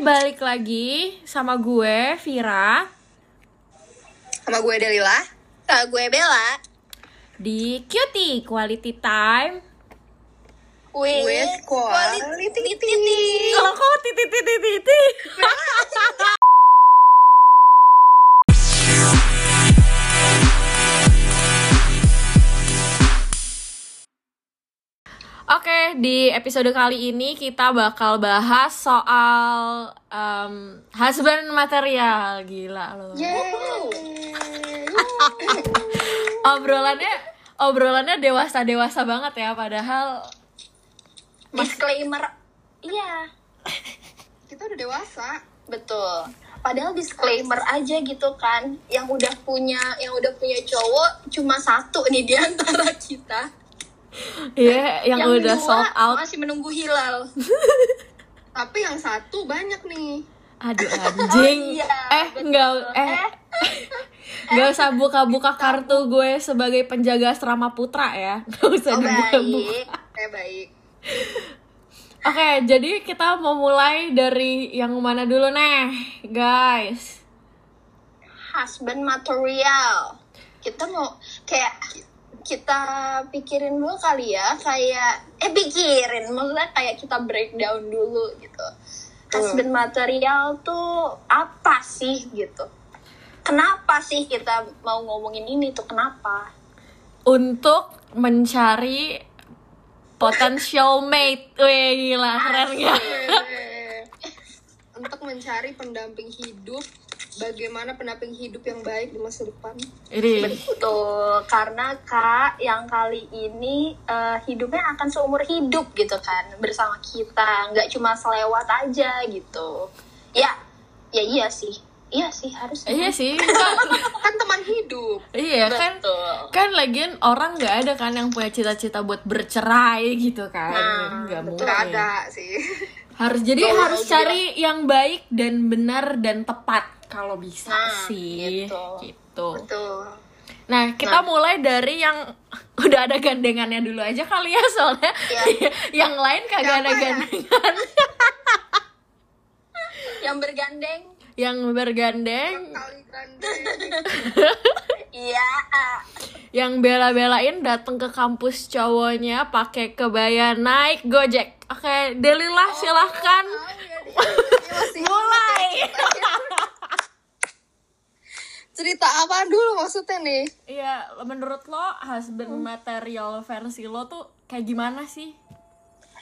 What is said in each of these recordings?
balik lagi sama gue Vira Sama gue Delila. Sama gue Bella. di Cutie Quality Time. With, With quality tea. Kalau kok titit titit titit. Oke, di episode kali ini kita bakal bahas soal em, husband material. Gila loh. Obrolannya obrolannya dewasa-dewasa banget ya padahal Disclaimer. Iya, Kita udah dewasa. betul. Padahal disclaimer aja gitu kan. Yang udah punya yang udah punya cowok cuma satu nih di antara kita. Iya, yang, udah dua sold out. masih menunggu hilal. Tapi yang satu banyak nih. Aduh anjing. Oh, iya, eh, enggak eh Gak usah buka-buka kartu gue sebagai penjaga asrama putra ya. Gak usah Oh, dibuka-buka. baik. Eh baik. Oke, jadi kita mau mulai dari yang mana dulu nih, guys? Husband material. Kita mau kayak kita pikirin dulu kali ya kayak eh pikirin maksudnya kayak kita breakdown dulu gitu. Husband material tuh apa sih gitu? Kenapa sih kita mau ngomongin ini tuh kenapa? Untuk mencari potential mate. Wih, gila, keren gak? Untuk mencari pendamping hidup, bagaimana pendamping hidup yang baik di masa depan. Ini betul karena kak yang kali ini eh, hidupnya akan seumur hidup gitu kan bersama kita nggak cuma selewat aja gitu. Ya ya iya sih iya sih harus Iya sih, kan, Kan teman hidup. iya kan betul. kan lagian orang nggak ada kan yang punya cita-cita buat bercerai gitu kan. Nah, nggak mungkin. Gak ada sih. harus jadi Betul, harus cari yang baik dan benar dan tepat kalau bisa Nah, sih gitu. gitu. Betul. Nah kita mulai dari yang udah ada gandengannya dulu aja kali ya soalnya Iya. yang lain kagak ada Siapa ya? gandengan. Yang bergandeng. Yang bergandeng. Iya. Yang bela-belain datang ke kampus cowoknya pakai kebaya naik gojek. Oke Delila silahkan. Oh, iya. Ini masih mulai cerita apa dulu maksudnya nih? Iya, menurut lo husband material versi lo tuh kayak gimana sih?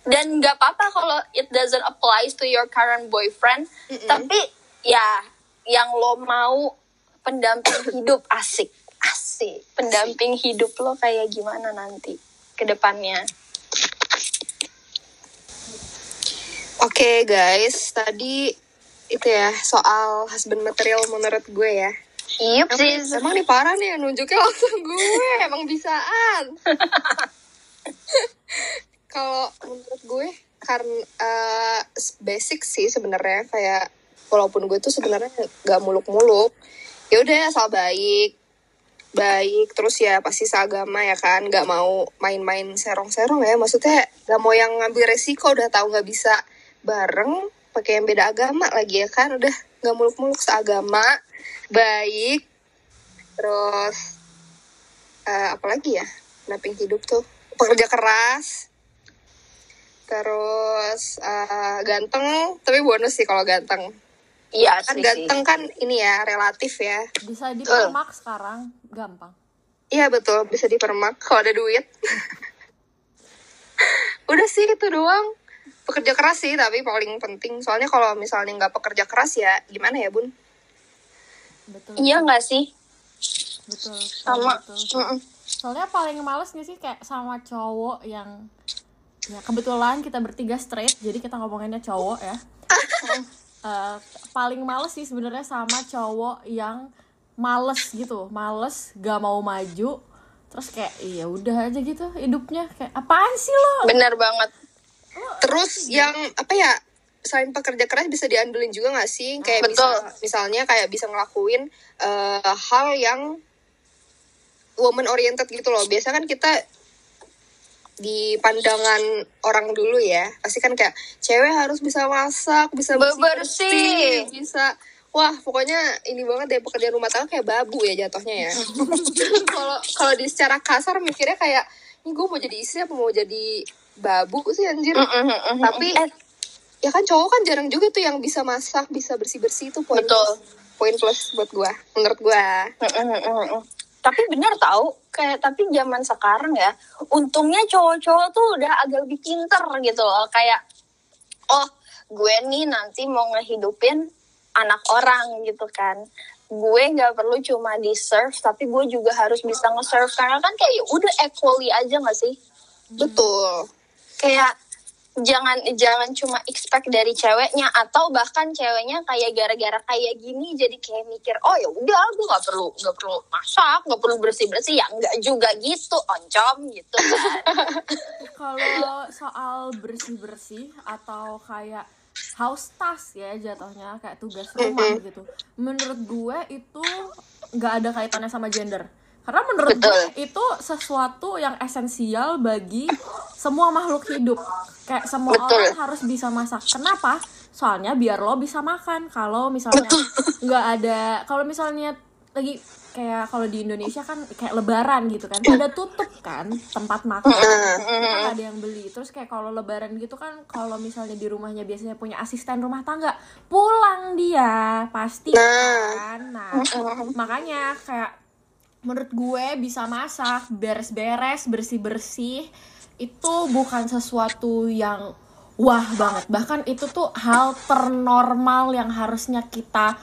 dan nggak apa-apa kalau it doesn't applies to your current boyfriend. Tapi ya yang lo mau pendamping hidup asik. Asik. Pendamping hidup lo kayak gimana nanti ke depannya? Oke guys, tadi itu ya soal husband material menurut gue ya. Yup Emang, emang nih parah nih nunjuknya langsung gue, emang bisaan. Kalau menurut gue karena eh, basic sih sebenarnya kayak walaupun gue tuh sebenarnya gak muluk-muluk, ya udah asal baik, baik terus ya pasti seagama ya kan, gak mau main-main serong-serong ya, maksudnya gak mau yang ngambil resiko udah tahu nggak bisa bareng pakai yang beda agama lagi ya kan, udah gak muluk-muluk seagama, baik, terus eh, apa lagi ya? Pendamping hidup tuh. Pekerja keras. Terus eh, ganteng. Tapi bonus sih kalau ganteng. Iya kan sih, ganteng kan ini ya relatif ya. Bisa dipermak sekarang, gampang. iya betul. Bisa dipermak. Kalau ada duit. Udah sih itu doang pekerja keras sih tapi paling penting soalnya kalau misalnya nggak pekerja keras ya gimana ya bun Betul. iya nggak sih Betul. sama betul. Soalnya paling males gak sih kayak sama cowok yang ya kebetulan kita bertiga straight, jadi kita ngomonginnya cowok ya. Eh, paling males sih sebenarnya sama cowok yang males gitu, males, gak mau maju, terus kayak iya udah aja gitu hidupnya kayak apaan sih lo? bener banget terus yang apa ya selain pekerja keras bisa diandelin juga nggak sih? Kayak Betul. bisa misalnya kayak bisa ngelakuin eh, hal yang woman oriented gitu loh. Biasa kan kita di pandangan orang dulu ya. Pasti kan kayak cewek harus bisa masak bisa Bebersih. bisa. Wah pokoknya ini banget deh pekerjaan rumah tangga kayak babu ya jatuhnya ya. Kalau kalau di secara kasar mikirnya kayak ini gue mau jadi istri apa mau jadi babu sih anjir. Tapi eh, ya kan cowok kan jarang juga tuh yang bisa masak bisa bersih bersih itu poin Betul. plus poin plus buat gua menurut gua. Tapi benar tahu kayak tapi zaman sekarang ya untungnya cowok-cowok tuh udah agak lebih pinter gitu loh. Kayak oh gue nih nanti mau ngehidupin anak orang gitu kan. Gue nggak perlu cuma di serve tapi gue juga harus bisa nge-serve. Karena kan kayak ya udah equally aja gak sih? Betul kayak jangan jangan cuma expect dari ceweknya atau bahkan ceweknya kayak gara-gara kayak gini jadi kayak mikir oh ya udah gue nggak perlu nggak perlu masak nggak perlu bersih bersih ya nggak juga gitu oncom gitu kan. Kalau soal bersih bersih atau kayak house task ya jatuhnya kayak tugas rumah gitu menurut gue itu nggak ada kaitannya sama gender karena menurut Betul. gue itu sesuatu yang esensial bagi semua makhluk hidup. Kayak semua Betul. orang harus bisa masak. Kenapa? Soalnya biar lo bisa makan. Kalau misalnya nggak ada kalau misalnya lagi kayak kalau di Indonesia kan kayak lebaran gitu kan ada tutup kan tempat makan. Kan ada yang beli. Terus kayak kalau lebaran gitu kan kalau misalnya di rumahnya biasanya punya asisten rumah tangga pulang dia. Pasti kan? Nah makanya kayak menurut gue bisa masak beres-beres bersih-bersih itu bukan sesuatu yang wah banget. Bahkan itu tuh hal ternormal yang harusnya kita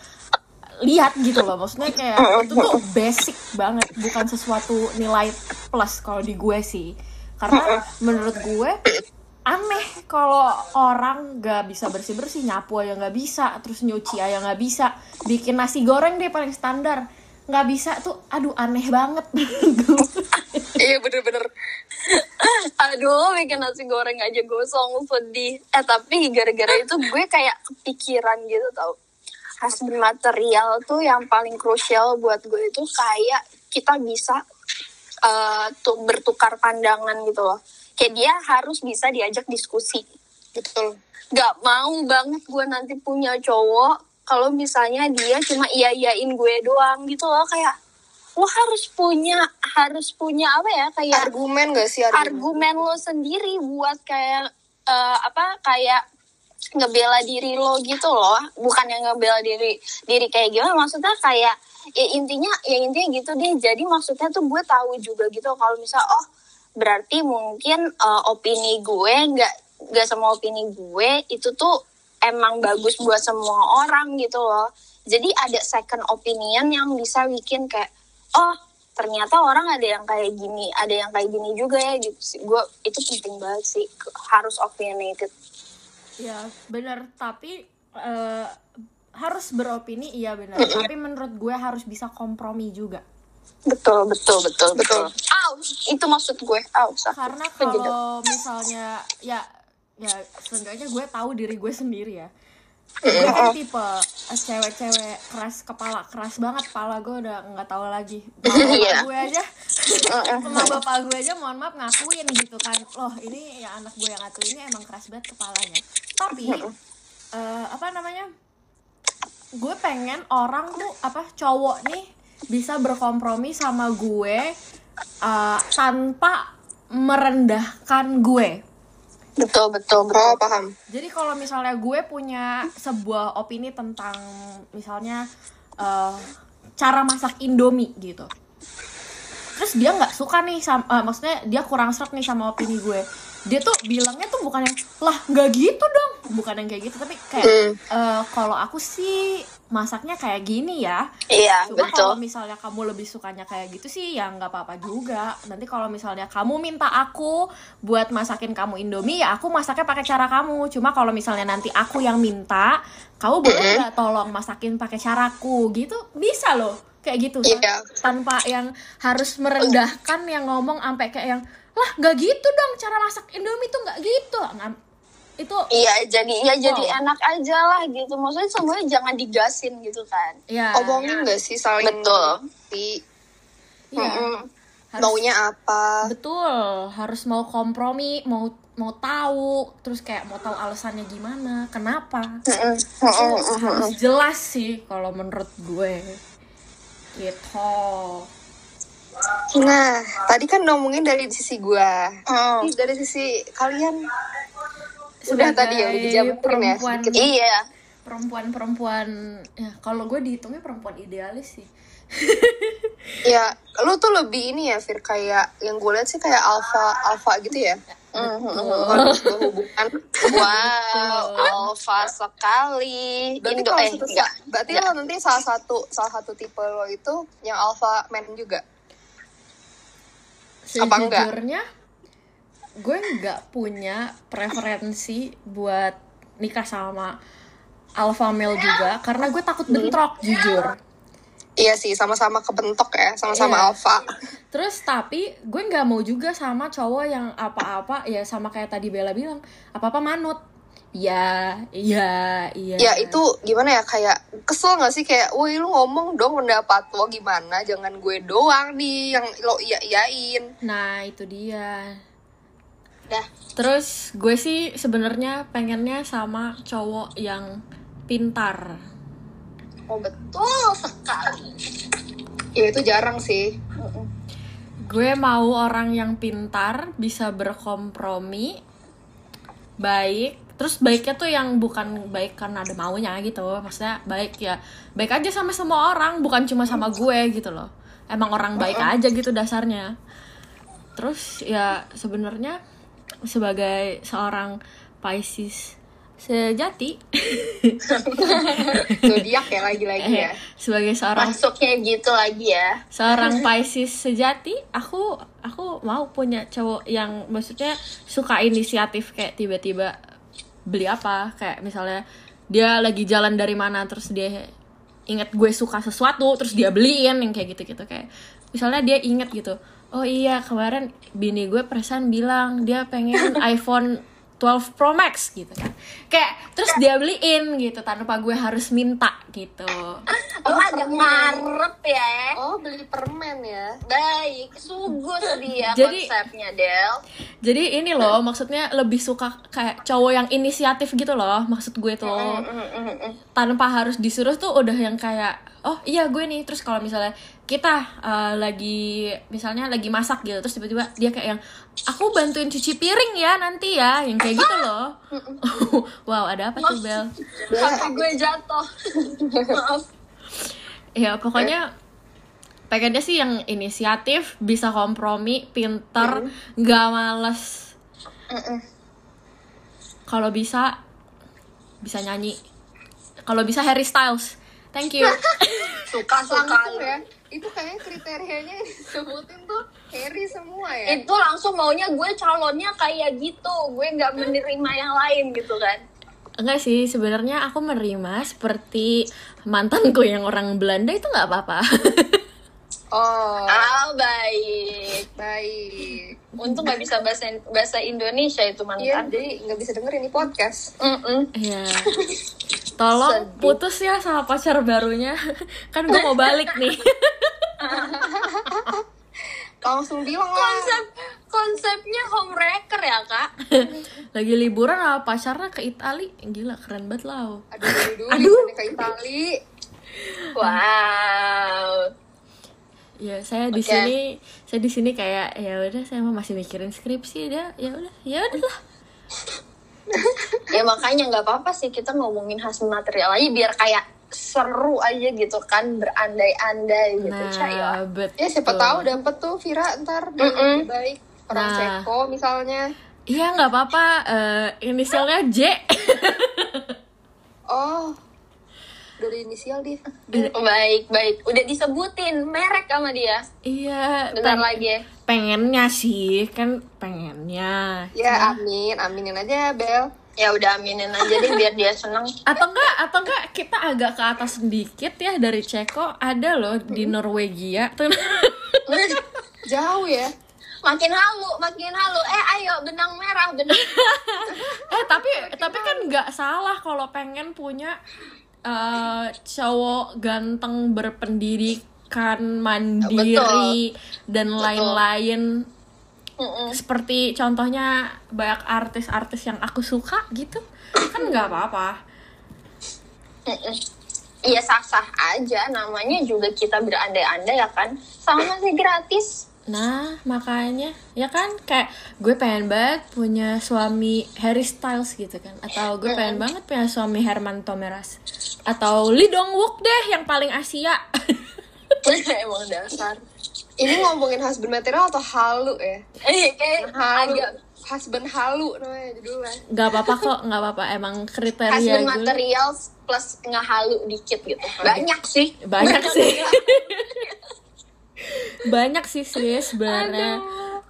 lihat gitu loh. Maksudnya kayak itu tuh basic banget bukan sesuatu nilai plus kalau di gue sih. Karena menurut gue aneh kalau orang nggak bisa bersih bersih nyapu aja nggak bisa terus nyuci aja nggak bisa. Bikin nasi goreng deh paling standar nggak bisa tuh aduh aneh banget. Iya bener-bener. Aduh bikin nasi goreng aja gosong pedih eh tapi gara-gara itu gue kayak kepikiran gitu tau. Hasil material tuh yang paling krusial buat gue itu kayak kita bisa eh, tuh bertukar pandangan gitu loh. Kayak dia harus bisa diajak diskusi betul gak mau banget gue nanti punya cowok kalau misalnya dia cuma iya iyain gue doang gitu loh kayak lo harus punya harus punya apa ya kayak argumen gak sih argumen, argumen lo sendiri buat kayak eh, apa kayak ngebela diri lo gitu loh. Bukan yang ngebela diri diri kayak gimana maksudnya kayak ya intinya ya intinya gitu deh. Jadi maksudnya tuh gue tahu juga gitu kalau misal oh berarti mungkin eh, opini gue nggak nggak sama opini gue itu tuh emang bagus buat semua orang gitu loh. Jadi ada second opinion yang bisa bikin kayak oh ternyata orang ada yang kayak gini ada yang kayak gini juga ya gitu sih. Gue itu penting banget sih harus opinionated. Ya bener. Tapi eh, harus beropini iya benar tapi menurut gue harus bisa kompromi juga. Betul betul betul Betul. betul. Aw, itu maksud gue sakit. karena kalau misalnya ya ya seenggaknya gue tahu diri gue sendiri ya. Gue kan tipe eh, cewek-cewek keras kepala keras banget kepala gue udah nggak tahu lagi. Mama bapak Iya. gue aja. Sama bapak gue aja mohon maaf ngakuin gitu kan. Loh ini ya anak gue yang ngatur ini emang keras banget kepalanya. Tapi eh, apa namanya gue pengen orang tuh apa cowok nih bisa berkompromi sama gue eh, tanpa merendahkan gue betul betul betul oh paham jadi kalau misalnya gue punya sebuah opini tentang misalnya eh, cara masak Indomie gitu. Terus dia nggak suka nih sama eh, maksudnya dia kurang seret nih sama opini gue. Dia tuh bilangnya tuh bukan yang lah nggak gitu dong, bukan yang kayak gitu tapi kayak Hmm. eh, kalau aku sih masaknya kayak gini ya. iya Cuma kalau betul misalnya kamu lebih sukanya kayak gitu sih ya nggak apa-apa juga. Nanti kalau misalnya kamu minta aku buat masakin kamu Indomie ya aku masaknya pakai cara kamu. Cuma kalau misalnya nanti aku yang minta, kamu boleh nggak tolong masakin pakai caraku gitu? Bisa loh. Kayak gitu kan. Iya. Tanpa yang harus merendahkan yang ngomong sampai kayak yang lah nggak gitu dong cara masak Indomie tuh nggak gitu. Nggak- itu iya jadi ya jadi Oh. enak aja lah gitu maksudnya semuanya jangan digasin gitu kan ya omongin gak sih saling Betul. Iya. Mm-mm. harus maunya apa betul harus mau kompromi mau mau tahu terus kayak mau tahu alasannya gimana kenapa. Itu harus jelas sih kalau menurut gue gitu nah tadi kan ngomongin dari sisi gua Hmm. Ini dari sisi kalian udah tadi ya udah Sebagai dijabarin ya perempuan sedikit. Iya. perempuan-perempuan ya kalau gue dihitungnya perempuan idealis sih ya lu tuh lebih ini ya Fir kayak yang gue lihat sih kayak alpha alpha gitu ya harus berhubungan Wow, alfa sekali. berarti Indo eh enggak. berarti enggak. lo nanti salah satu salah satu tipe lo itu yang alpha man juga Apa enggak? Gue nggak punya preferensi buat nikah sama alpha male juga karena gue takut bentrok jujur. Iya sih sama-sama kebentok ya sama-sama Iya. alpha. Terus tapi gue nggak mau juga sama cowok yang apa-apa ya sama kayak tadi Bella bilang apa-apa manut. Ya iya iya. Ya itu gimana ya kayak kesel gak sih? Kayak woi lu ngomong dong pendapat lo gimana? Jangan gue doang nih yang lo iya iyain nah itu dia Dah. terus gue sih sebenarnya pengennya sama cowok yang pintar. Oh, betul sekali. ya itu jarang sih. Gue mau orang yang pintar bisa berkompromi baik. Terus baiknya tuh yang bukan baik karena ada maunya gitu. Maksudnya baik ya baik aja sama semua orang bukan cuma sama gue gitu loh. Emang orang baik aja gitu dasarnya. Terus ya sebenarnya sebagai seorang Pisces sejati. Zodiak ya lagi-lagi ya. Sebagai seorang Masuknya gitu lagi ya. seorang Pisces sejati aku aku mau punya cowok yang maksudnya suka inisiatif kayak tiba-tiba beli apa kayak misalnya dia lagi jalan dari mana terus dia inget gue suka sesuatu terus dia beliin yang kayak gitu-gitu kayak misalnya dia inget gitu oh iya kemarin bini gue perasaan bilang dia pengen iPhone 12 Pro Max gitu kan kayak terus dia beliin gitu tanpa gue harus minta gitu Oh, agak ngarep ya. oh beli permen ya Baik, sugus dia Jadi- konsepnya, Del. Jadi ini loh, maksudnya lebih suka kayak cowok yang inisiatif gitu loh, maksud gue tuh. Tanpa harus disuruh tuh udah yang kayak, oh iya gue nih. Terus kalau misalnya kita eh, lagi, misalnya lagi masak gitu, terus tiba-tiba dia kayak yang, aku bantuin cuci piring ya nanti ya, yang kayak gitu loh. wow, ada apa tuh Bel? Kaki gue jatuh. Maaf. Ya pokoknya pengennya sih yang inisiatif, bisa kompromi, pinter, nggak males. Kalau bisa bisa nyanyi. Kalau bisa Harry Styles. Thank you. Suka langsung sekali. ya itu kayaknya kriterianya yang disebutin tuh Harry semua ya Itu langsung maunya gue calonnya kayak gitu. Gue nggak menerima yang lain gitu kan. Enggak sih, sebenarnya aku menerima seperti mantanku yang orang Belanda itu nggak apa-apa. oh Ah, baik. baik Untung nggak bisa bahasa bahasa Indonesia itu iya mantan. jadi nggak bisa dengerin ini podcast Mm-mm. Iya. Tolong Sedih. putus ya sama pacar barunya. Kan gue mau balik nih. langsung bilang lah Konsep konsepnya homewrecker ya kak. Lagi liburan sama pacarnya ke Itali. Gila, keren banget lah. aduh dulu dulu Aduh. ke Itali Wow. Ya, saya di Oke. sini saya di sini kayak ya udah saya mau masih mikirin skripsi dia. Ya udah, ya udahlah. ya makanya nggak apa-apa sih kita ngomongin hasil material aja biar kayak seru aja gitu kan berandai-andai gitu Cak, ya. Nah, betul. ya siapa tahu dapet tuh Vira ntar Mm-mm. lebih baik orang Nah. Ceko misalnya Iya, nggak apa-apa. Eh, inisialnya J. oh dari inisial dia baik baik. Udah disebutin merek sama dia. Iya, bentar peng- lagi ya. pengennya sih, kan pengennya. ya amin aminin aja Bel. Ya udah aminin aja deh biar dia seneng. Atau enggak atau enggak kita agak ke atas sedikit ya dari Ceko. Ada loh di Norwegia. Tuh jauh ya. Makin halu makin halu. Eh ayo benang merah benang eh tapi tapi kan nggak salah kalau pengen punya eh, cowok ganteng berpendidikan mandiri dan lain-lain. Mm-mm. seperti contohnya banyak artis-artis yang aku suka gitu. Kan nggak apa-apa. Iya sah-sah aja. Namanya juga kita berandai-andai ya kan. Sama masih gratis nah makanya ya kan kayak gue pengen banget punya suami Harry Styles gitu kan. Atau gue pengen banget punya suami Herman Thomeras atau Lee Dong Wook deh yang paling Asia. Emang dasar. Ini ngomongin husband material atau halu ya? eh kayak Halu. agak Husband halu namanya judulnya. nggak apa-apa kok nggak apa-apa. Emang kriteria husband gue. materials plus ngehalu dikit gitu. Banyak sih. Banyak sih banyak sih sis sebenarnya.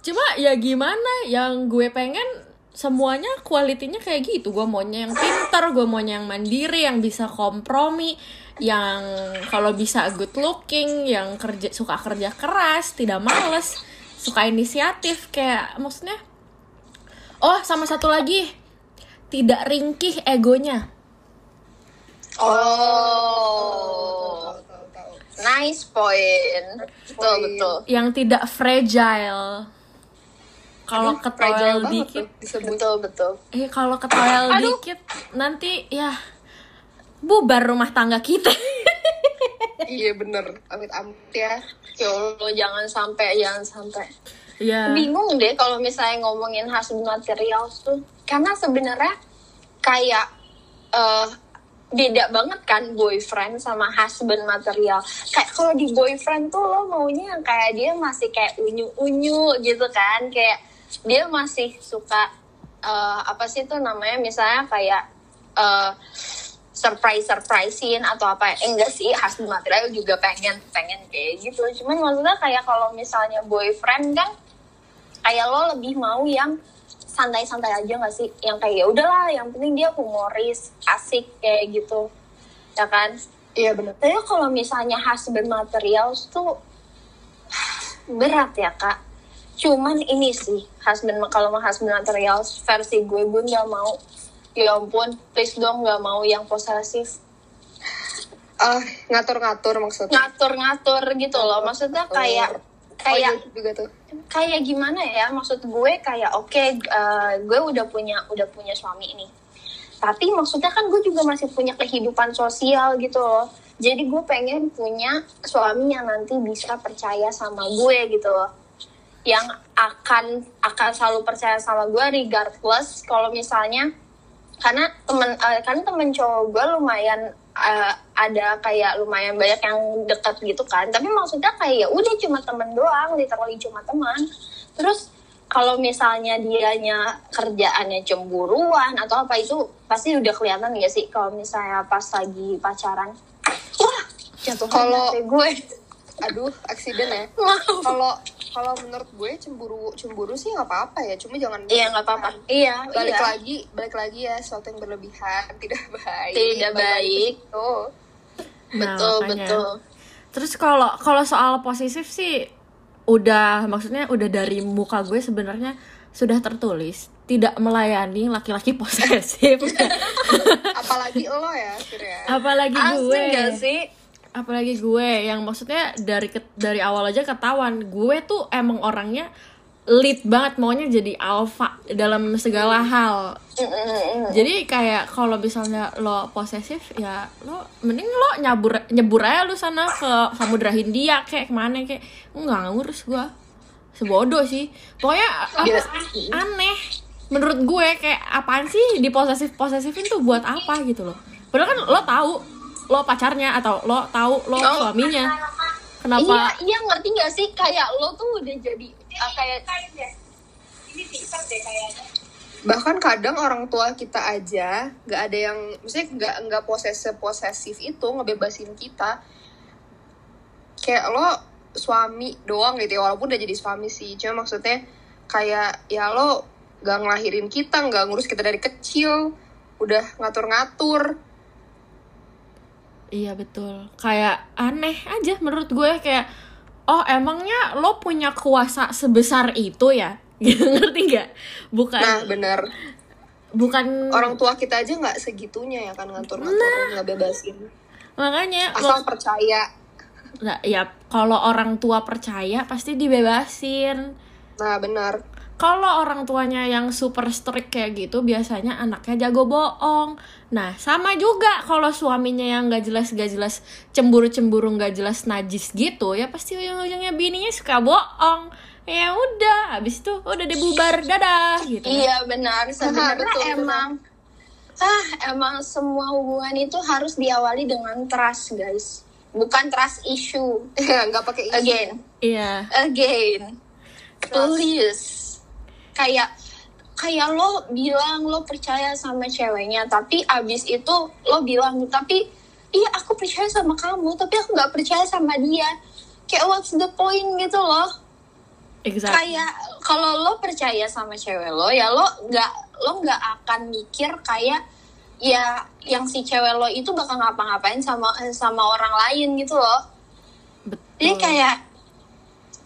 Cuma ya gimana yang gue pengen semuanya kualitinya kayak gitu. Gue maunya yang pintar gue maunya yang mandiri yang bisa kompromi yang kalau bisa good looking yang kerja suka kerja keras tidak males suka inisiatif kayak maksudnya oh sama satu lagi tidak ringkih egonya. Oh nice point. Betul betul. Yang tidak fragile. Kalau ketoel banget dikit betul betul. Eh kalau ketoel dikit nanti ya bubar rumah tangga kita. Iya bener. Amit-amit ya. ya Allah jangan sampai jangan sampai. Ya bingung deh kalau misalnya ngomongin husband materials tuh. Karena sebenarnya kayak eh beda banget kan boyfriend sama husband material. Kayak kalau di boyfriend tuh lo maunya yang kayak dia masih kayak unyu unyu gitu kan. Kayak dia masih suka eh, apa sih tuh namanya? Misalnya kayak eh surprise surprisein atau apa. Eh, enggak sih husband material juga pengen pengen kayak gitu. Cuman maksudnya kayak kalau misalnya boyfriend kan kayak lo lebih mau yang santai-santai aja gak sih? Yang kayak ya udahlah yang penting dia humoris asik kayak gitu. Ya kan? Iya bener. tapi kalau misalnya husband materials tuh berat ya kak. Cuman ini sih husband kalau mau husband materials versi gue gue nggak mau. Ya ampun please dong nggak mau yang posesif. Ah ngatur-ngatur maksudnya. ngatur-ngatur gitu loh. Maksudnya kayak kayak iya. Juga tuh. kayak gimana ya maksud gue kayak oke eh, gue udah punya udah punya suami nih. Tapi maksudnya kan gue juga masih punya kehidupan sosial gitu loh. Jadi gue pengen punya suami yang nanti bisa percaya sama gue gitu loh. Yang akan akan selalu percaya sama gue regardless kalau misalnya karena temen eh, karena temen cowok gue lumayan eh, ada kayak lumayan banyak yang dekat gitu kan. Tapi maksudnya kayak ya udah cuma temen doang literally cuma teman. Terus kalau misalnya dianya kerjaannya cemburuan atau apa itu pasti udah kelihatan ya sih kalau misalnya pas lagi pacaran? Wah jatuh Kalau- gue Aduh, aksiden ya. Kalau kalau menurut gue cemburu cemburu sih nggak apa-apa ya. Cuma jangan iya nggak apa-apa iya Balik iya. lagi, balik lagi ya sesuatu yang berlebihan tidak baik. Tidak baik. situ. Nah, betul makanya. betul terus kalau kalau soal posesif sih udah maksudnya udah dari muka gue sebenarnya sudah tertulis tidak melayani laki-laki posesif Apalagi lo ya, Fir ya. apalagi asli gue gak sih apalagi gue yang maksudnya dari ke- dari awal aja ketahuan gue tuh emang orangnya lead banget maunya jadi alpha dalam segala hal. Jadi kayak kalau misalnya lo posesif ya lo mending lo nyabur nyebur aja lu sana ke samudra Hindia kayak ke mana kayak nggak ngurus gue sebodoh sih. Pokoknya apa, aneh menurut gue kayak apaan sih di posesif posesifin tuh buat apa gitu loh. Padahal kan lo tahu lo pacarnya atau lo tahu lo Oh. suaminya Iya, kenapa iya ngerti gak sih kayak lo tuh udah jadi uh, kayak Bahkan kadang orang tua kita aja nggak ada yang, maksudnya nggak nggak posesif posesif itu ngebebasin kita. Kayak lo suami doang gitu ya, walaupun udah jadi suami sih. Cuma maksudnya kayak ya lo nggak ngelahirin kita, nggak ngurus kita dari kecil, udah ngatur-ngatur. Iya betul. Kayak aneh aja menurut gue kayak oh emangnya lo punya kuasa sebesar itu ya? Gitu ngerti nggak? Bukan Nah bener, bukan orang tua kita aja nggak segitunya ya kan ngatur-ngatur, nggak bebasin. makanya Asal lo- percaya. Nah, ya kalau orang tua percaya pasti dibebasin. Nah, benar. Kalau orang tuanya yang super strict kayak gitu, biasanya anaknya jago bohong. Nah, sama juga kalau suaminya yang gak jelas gak jelas cemburu-cemburu gak jelas najis gitu, ya pasti ujung-ujungnya bininya suka bohong. Ya udah, habis itu udah dibubar dadah gitu. Iya benar sebenarnya emang ah emang semua hubungan itu harus diawali dengan trust guys bukan trust issue nggak pakai again Iya. again please kayak kayak lo bilang lo percaya sama ceweknya tapi abis itu lo bilang tapi iya aku percaya sama kamu tapi aku nggak percaya sama dia kayak what's the point gitu loh Exactly. kayak kalau lo percaya sama cewek lo ya lo nggak lo nggak akan mikir kayak ya yang si cewek lo itu bakal ngapa-ngapain sama sama orang lain gitu loh jadi Betul. kayak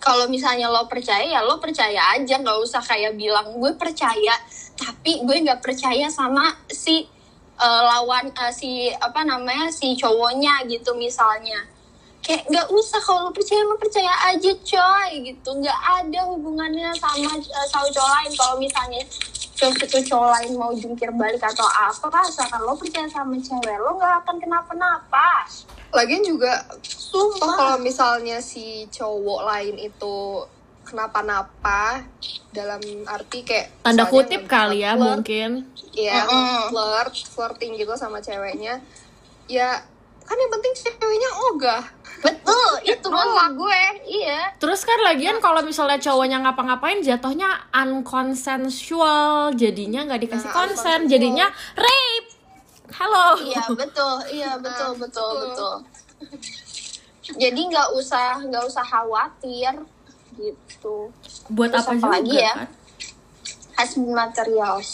kalau misalnya lo percaya ya lo percaya aja. Nggak usah kayak bilang gue percaya tapi gue nggak percaya sama si eh, lawan eh, si apa namanya si cowoknya gitu misalnya kayak nggak usah kalau lo percaya lo percaya aja coy gitu nggak ada hubungannya sama eh, sama cowok lain kalau misalnya cowok itu cowok lain mau jungkir balik atau apa asalkan lo percaya sama cewek lo nggak akan kenapa-napa Lagian juga sumpah kalau misalnya si cowok lain itu kenapa-napa dalam arti kayak Tanda kutip kali ya flirt, mungkin. Iya, Mm-mm. flirt, flirting gitu sama ceweknya. Ya, kan yang penting ceweknya ogah. betul itu maksud gue iya Terus kan lagian kalau misalnya cowoknya ngapa-ngapain jatuhnya unconsensual, jadinya nggak dikasih Nah, konsen, jadinya rape. Halo. Iya betul, iya betul Nah, betul betul. betul. Jadi nggak usah nggak usah khawatir gitu. Buat Terus apa apa juga lagi ya? kan? Husband materials.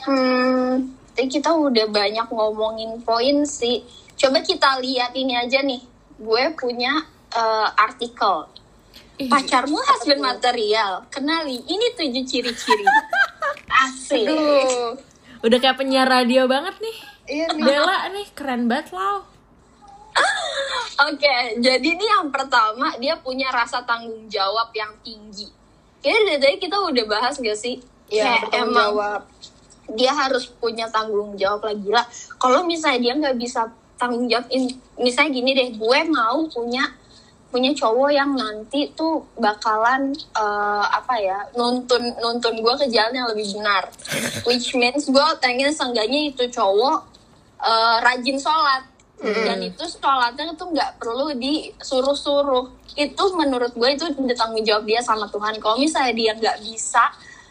Hmm, tadi kita udah banyak ngomongin poin sih. Coba kita lihat ini aja nih. Gue punya eh, artikel. Pacarmu husband material. Kenali, ini tujuh ciri-ciri. Asik. Aduh. Udah kayak penyiar radio banget nih. Iya nih. Bella nih keren banget loh. Oke, jadi ini yang pertama dia punya rasa tanggung jawab yang tinggi. Kayaknya dari tadi kita udah bahas gak sih? Iya, Kayak emang jawab. Dia harus punya tanggung jawab lah gila. Kalau misalnya dia nggak bisa tanggung jawab, in- misalnya gini deh, gue mau punya punya cowok yang nanti tuh bakalan eh, apa ya nuntun nuntun gue ke jalan yang lebih benar, which means gue pengen seenggaknya itu cowok eh, rajin sholat. Dan itu sholatnya tuh nggak perlu disuruh-suruh. Itu menurut gue itu tanggung jawab dia sama Tuhan. Kalau misalnya dia nggak bisa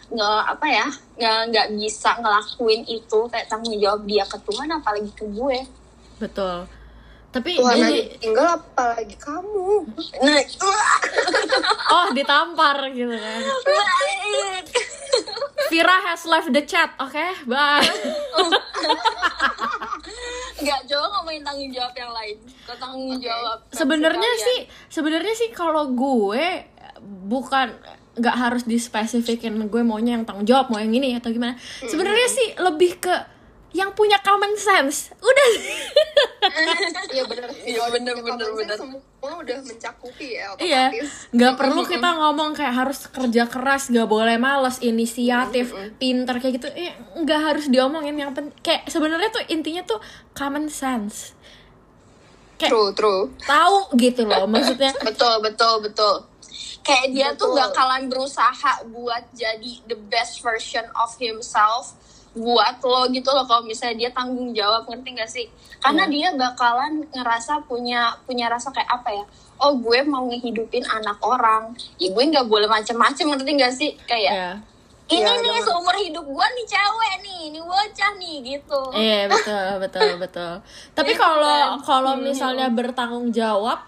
nggak apa ya nggak nggak bisa ngelakuin itu kayak tanggung jawab dia ke Tuhan apalagi ke gue Betul. Tapi Tuhan jadi tinggal apalagi kamu. nah oh ditampar gitu kan. Vira has left the chat. Oke, bye. nggak coba ngomongin tanggung jawab yang lain ke tanggung jawab sebenarnya sih sebenarnya sih kalau gue bukan nggak harus dispesifikin gue maunya yang tanggung jawab mau yang ini atau gimana. Sebenarnya sih lebih ke yang punya common sense. Udah. Iya benar. Iya, bener, bener, bener. Semua udah mencakupi ya iya. otomatis. nggak perlu kita ngomong kayak harus kerja keras nggak boleh males inisiatif pinter kayak gitu. Eh, nggak harus diomongin. Yang penting kayak sebenarnya tuh intinya tuh common sense. Kayak True, true. tahu gitu loh maksudnya. Betul betul betul kayak dia tuh Betul. bakalan berusaha buat jadi the best version of himself buat lo gitu loh kalau misalnya dia tanggung jawab ngerti gak sih karena Iya. dia bakalan ngerasa punya punya rasa kayak apa ya oh gue mau ngehidupin anak orang ya gue nggak boleh macem-macem ngerti gak sih kayak ya ini Iya, nih bener. seumur hidup gue nih cewek nih ini bocah nih gitu Iya betul betul betul. Tapi Iya kalau kan? kalau misalnya bertanggung jawab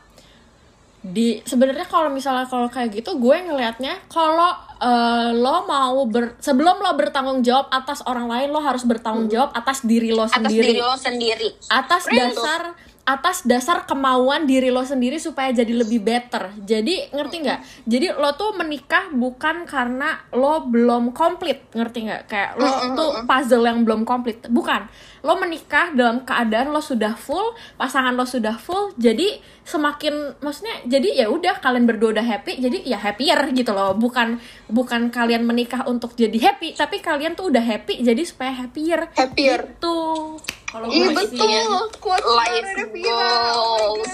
di sebenarnya kalau misalnya kalau kayak gitu gue ngelihatnya kalau eh, lo mau ber sebelum lo bertanggung jawab atas orang lain lo harus bertanggung jawab atas diri lo atas sendiri. diri lo sendiri. Atas dasar atas dasar kemauan diri lo sendiri supaya jadi lebih better. Jadi ngerti nggak? Jadi lo tuh menikah bukan karena lo belum komplit, ngerti nggak? Kayak lo tuh puzzle yang belum komplit, bukan. Lo menikah dalam keadaan lo sudah full, pasangan lo sudah full. Jadi semakin maksudnya jadi ya udah kalian berdua udah happy, jadi ya happier gitu loh. Bukan bukan kalian menikah untuk jadi happy, tapi kalian tuh udah happy jadi supaya happier. Happier. Gitu. Kalau Iya betul. Quote Life goals.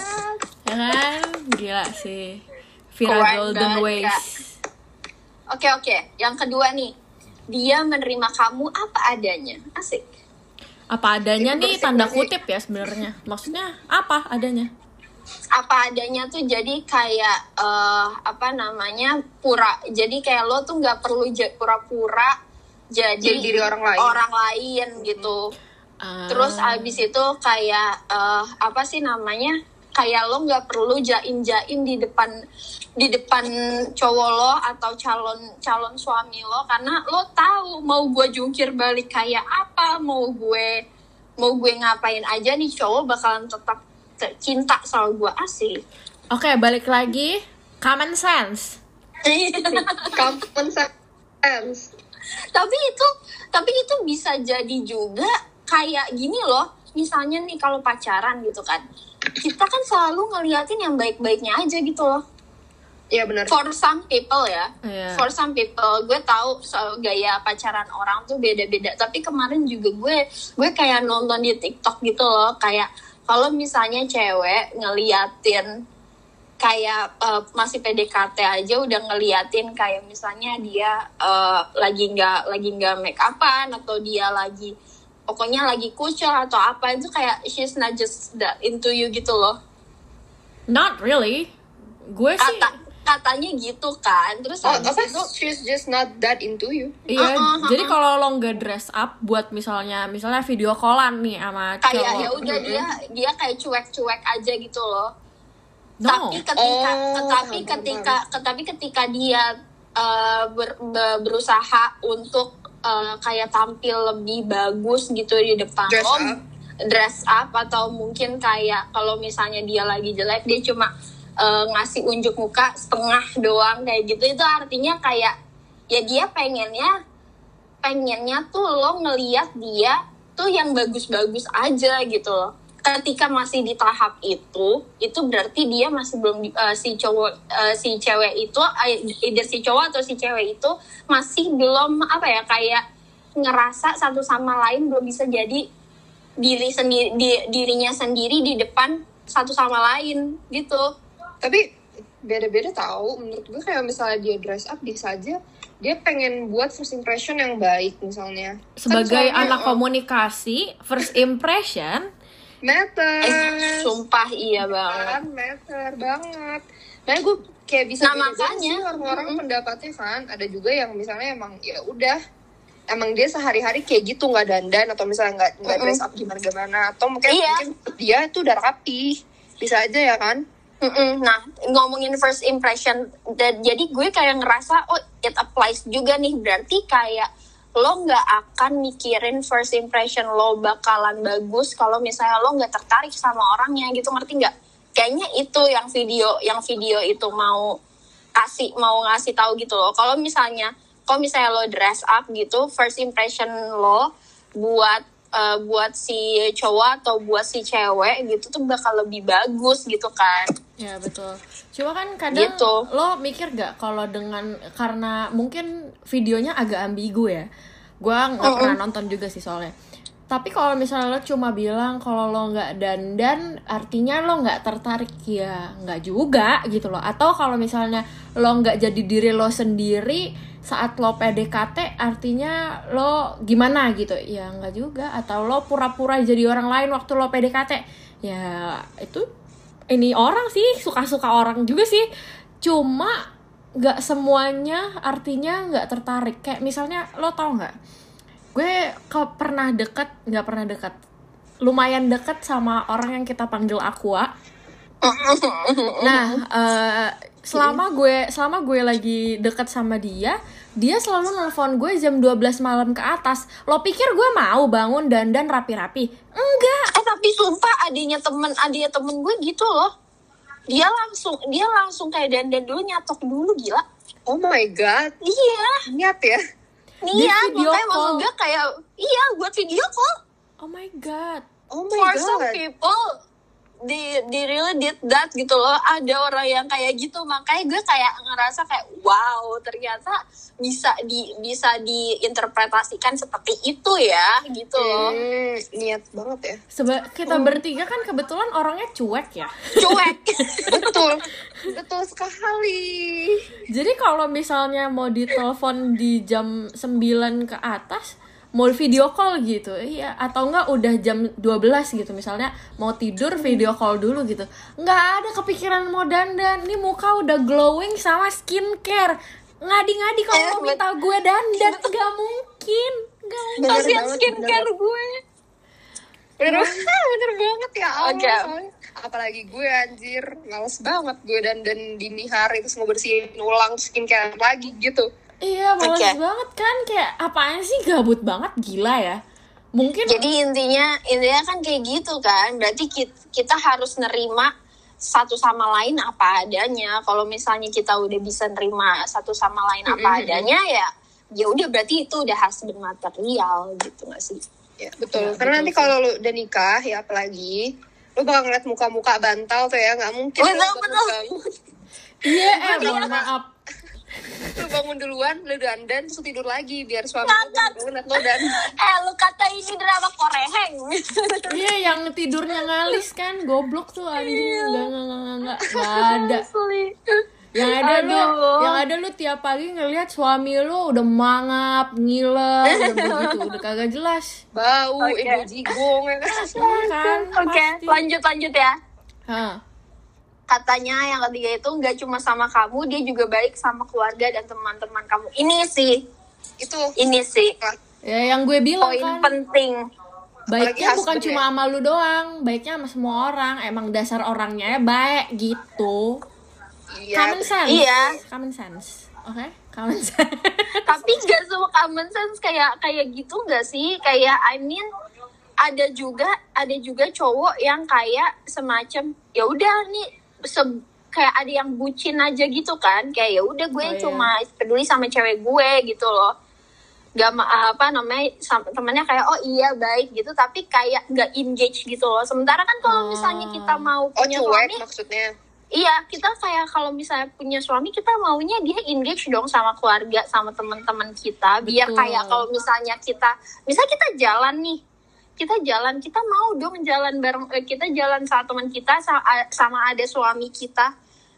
Ya kan gila sih Vira Keren Golden banget, Ways Kak. Oke oke, yang kedua nih, dia menerima kamu apa adanya, asik. apa adanya Itu nih bersih- tanda bersih. kutip ya sebenarnya maksudnya apa adanya Apa adanya tuh jadi kayak eh, apa namanya pura, jadi kayak lo tuh nggak perlu pura-pura jadi, Jadi diri orang lain. orang lain gitu. Ah, Terus abis itu kayak eh, apa sih namanya? Kayak lo nggak perlu jaim-jaim di depan di depan cowok lo atau calon calon suami lo karena lo tahu mau gue jungkir balik kayak apa, mau gue mau gue ngapain aja nih cowok bakalan tetap te- cinta sama gue asik. oke balik lagi common sense Common sense. tapi itu tapi itu bisa jadi juga kayak gini loh misalnya nih kalau pacaran gitu kan kita kan selalu ngeliatin yang baik-baiknya aja gitu loh Iya benar. for some people ya Iya. for some people gue tahu soal gaya pacaran orang tuh beda-beda tapi kemarin juga gue gue kayak nonton di TikTok gitu loh kayak kalau misalnya cewek ngeliatin kayak eh, masih PDKT aja udah ngeliatin kayak misalnya dia eh, lagi nggak lagi nggak make upan atau dia lagi pokoknya lagi kucel atau apa itu kayak she's not just that into you gitu loh not really gue sih kata katanya gitu kan terus Oh, apa? itu She's just not that into you. Iya, Uh-uh, uh-uh. jadi kalau lo nggak dress up buat misalnya misalnya video callan nih sama kayak ya udah dia dia kayak cuek-cuek aja gitu loh No. tapi ketika Oh, tetapi ketika tapi ketika dia eh, ber- be- berusaha untuk eh, kayak tampil lebih bagus gitu di depan Dress lo up. dress up atau mungkin kayak kalau misalnya dia lagi jelek dia cuma eh, ngasih unjuk muka setengah doang kayak gitu itu artinya kayak ya dia pengennya pengennya tuh lo ngeliat dia tuh yang bagus-bagus aja gitu loh ketika masih di tahap itu itu berarti dia masih belum eh, si cowok eh, si cewek itu either si cowok atau si cewek itu masih belum apa ya kayak ngerasa satu sama lain belum bisa jadi diri sendiri di- dirinya sendiri di depan satu sama lain gitu Tapi beda-beda tahu. Menurut gue kayak misalnya dia dress up bisa aja dia pengen buat first impression yang baik misalnya. Kan Sebagai soalnya, anak oh, komunikasi, first impression matter. eh, sumpah iya banget kan matter banget. Nah gue kayak bisa Nah, makanya. orang-orang pendapatnya kan. Ada juga yang misalnya emang ya udah emang dia sehari-hari kayak gitu nggak dandan atau misalnya nggak nggak dress up gimana gimana atau mungkin, Iya. mungkin dia itu udah rapi bisa aja ya kan Mm-mm. Nah, ngomongin first impression, dan jadi gue kayak ngerasa, oh it applies juga nih, berarti kayak lo nggak akan mikirin first impression lo bakalan bagus kalau misalnya lo nggak tertarik sama orangnya gitu, ngerti nggak? Kayaknya itu yang video, yang video itu mau kasih, mau ngasih tahu gitu loh. Kalau misalnya, kalau misalnya lo dress up gitu, first impression lo buat eh, buat si cowok atau buat si cewek gitu tuh bakal lebih bagus gitu kan. Ya betul. Cuma kan kadang Gitu. lo mikir gak kalau dengan karena mungkin videonya agak ambigu ya. Gua nggak pernah nonton juga sih soalnya. Tapi kalau misalnya lo cuma bilang kalau lo nggak dandan, artinya lo nggak tertarik ya nggak juga gitu loh. Atau kalau misalnya lo nggak jadi diri lo sendiri saat lo PDKT, artinya lo gimana gitu? Ya nggak juga. Atau lo pura-pura jadi orang lain waktu lo PDKT, ya itu ini orang sih suka-suka orang juga sih. Cuma nggak semuanya artinya nggak tertarik. Kayak misalnya lo tau nggak? Gue ke pernah deket nggak pernah deket. Lumayan deket sama orang yang kita panggil Aqua. Nah eh, selama gue selama gue lagi deket sama dia dia selalu nelpon gue jam 12 malam ke atas. Lo pikir gue mau bangun dandan rapi-rapi? Enggak. Eh tapi sumpah adanya temen adanya temen gue gitu loh. Dia langsung dia langsung kayak dandan dulu nyatok dulu gila. Oh my god, iya. Niat ya. niat video makanya call. maksud gue kayak iya buat video call. Oh my god. Oh for my some god. people they, they really did that gitu loh ada orang yang kayak gitu makanya gue kayak ngerasa kayak wow ternyata bisa di bisa diinterpretasikan seperti itu ya gitu loh Hmm, niat banget ya. Seba kita bertiga kan kebetulan orangnya cuek ya. cuek Betul, betul sekali. Jadi kalau misalnya mau ditelepon di jam 9 ke atas, mau video call gitu, iya atau enggak udah jam 12 gitu misalnya mau tidur video call dulu gitu. Nggak ada kepikiran mau dandan. Ini muka udah glowing sama skincare. Ngadi-ngadi kalau Eh, mau minta gue dandan nggak mungkin. Nggak mungkin. Bener kasihan skincare gue Bener, bener banget ya Allah. Oke. soalnya. Apalagi gue anjir, males banget gue dan dan dini hari terus mau bersihin ulang skincare lagi gitu. Iya, males Oke. banget kan kayak apaan sih gabut banget gila ya. Mungkin jadi intinya intinya kan kayak gitu kan berarti kita, kita harus nerima satu sama lain apa adanya kalau misalnya kita udah bisa nerima satu sama lain apa adanya ya ya udah berarti itu udah husband material gitu gak sih Ya, betul. Ya, Karena betul nanti sih. kalau lu udah nikah ya apalagi lu bakal ngeliat muka-muka bantal tuh ya nggak mungkin Betul, lu bangun, betul. bangun, iya eh mohon maaf. Lu bangun duluan lu dandan terus lu tidur lagi biar suami lu bangun liat lo dan eh lu kata ini drama koreheng Iya yang tidurnya ngalis kan goblok tuh anjing enggak enggak enggak enggak enggak Nggak ada. Yang ada lu yang ada lu tiap pagi ngelihat suami lu udah mangap, ngiler, udah begitu, udah kagak jelas. bau Oke. ibu jigong ya kan Iya kan? oke pasti. lanjut lanjut ya Hah. Katanya yang ketiga itu nggak cuma sama kamu dia juga baik sama keluarga dan teman-teman kamu ini sih itu ini sih Ya yang gue bilang poin kan penting baiknya Apalagi bukan cuma ya. sama lu doang, baiknya sama semua orang. Emang dasar orangnya baik gitu. iya Common sense. Iya. Common sense. Oke, common sense. tapi nggak semua common sense kayak kayak gitu nggak sih kayak I mean ada juga ada juga cowok yang kayak semacam ya udah nih se- kayak ada yang bucin aja gitu kan kayak ya udah gue Oh, iya. cuma peduli sama cewek gue gitu loh gak ma- apa namanya temennya kayak oh iya baik gitu tapi kayak nggak engage gitu loh sementara kan kalau misalnya kita mau oh punya cuek suami maksudnya Iya, kita kayak kalau misalnya punya suami, kita maunya dia engage dong sama keluarga, sama teman-teman kita. Biar Betul. kayak kalau misalnya kita, misalnya kita jalan nih, kita jalan, kita mau dong jalan bareng, eh, kita jalan sama teman kita, sama, ada suami kita.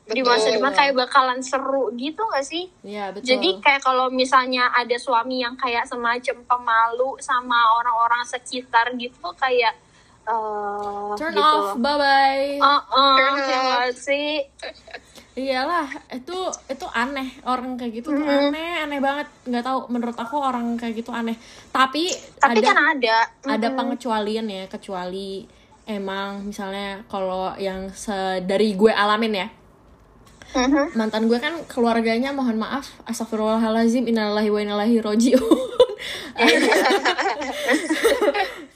Di masa Betul. depan kayak bakalan seru gitu gak sih? Iya, betul. Jadi kayak kalau misalnya ada suami yang kayak semacam pemalu sama orang-orang sekitar gitu, kayak... eh turn gitu off, bye bye. Oh, oh, Turn ya off. sih? Iyalah, itu itu aneh orang kayak gitu tuh Mm-hmm. aneh, aneh banget. Nggak tahu menurut aku orang kayak gitu aneh. Tapi, Tapi ada kan ada. ada Mm-mm. pengecualian ya, kecuali emang misalnya kalau yang se- dari gue alamin ya. Mhm. Mantan gue kan keluarganya mohon maaf, astagfirullahalazim, innalillahi wa innalillahi rojiun.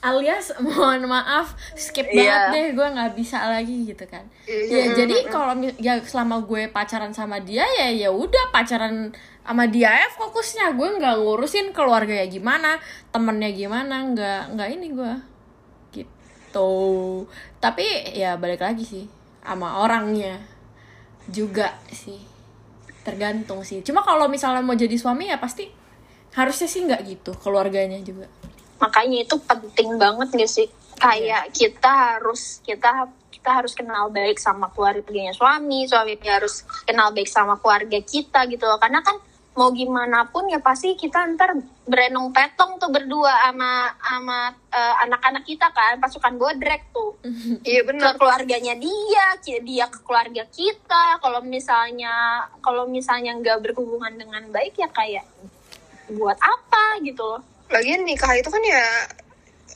alias mohon maaf skip Iya. banget deh gue nggak bisa lagi gitu kan. Ya jadi kalau ya selama gue pacaran sama dia ya ya udah pacaran sama dia ya fokusnya. Gue nggak ngurusin keluarga ya gimana temennya gimana nggak nggak ini gue gitu. Tapi ya balik lagi sih sama orangnya juga sih. Tergantung sih. Cuma kalau misalnya mau jadi suami ya pasti harusnya sih nggak gitu keluarganya juga Makanya itu penting banget gak sih? Kayak kita harus kita kita harus kenal baik sama keluarganya suami, suami harus kenal baik sama keluarga kita gitu loh. Karena kan mau gimana pun ya pasti kita ntar berenung petong tuh berdua sama sama eh, anak-anak kita kan pasukan bodrek tuh iya ke benar keluarganya dia, dia ke keluarga kita. Kalau misalnya kalau misalnya nggak berhubungan dengan baik ya kayak buat apa gitu loh. Lagian nikah itu kan ya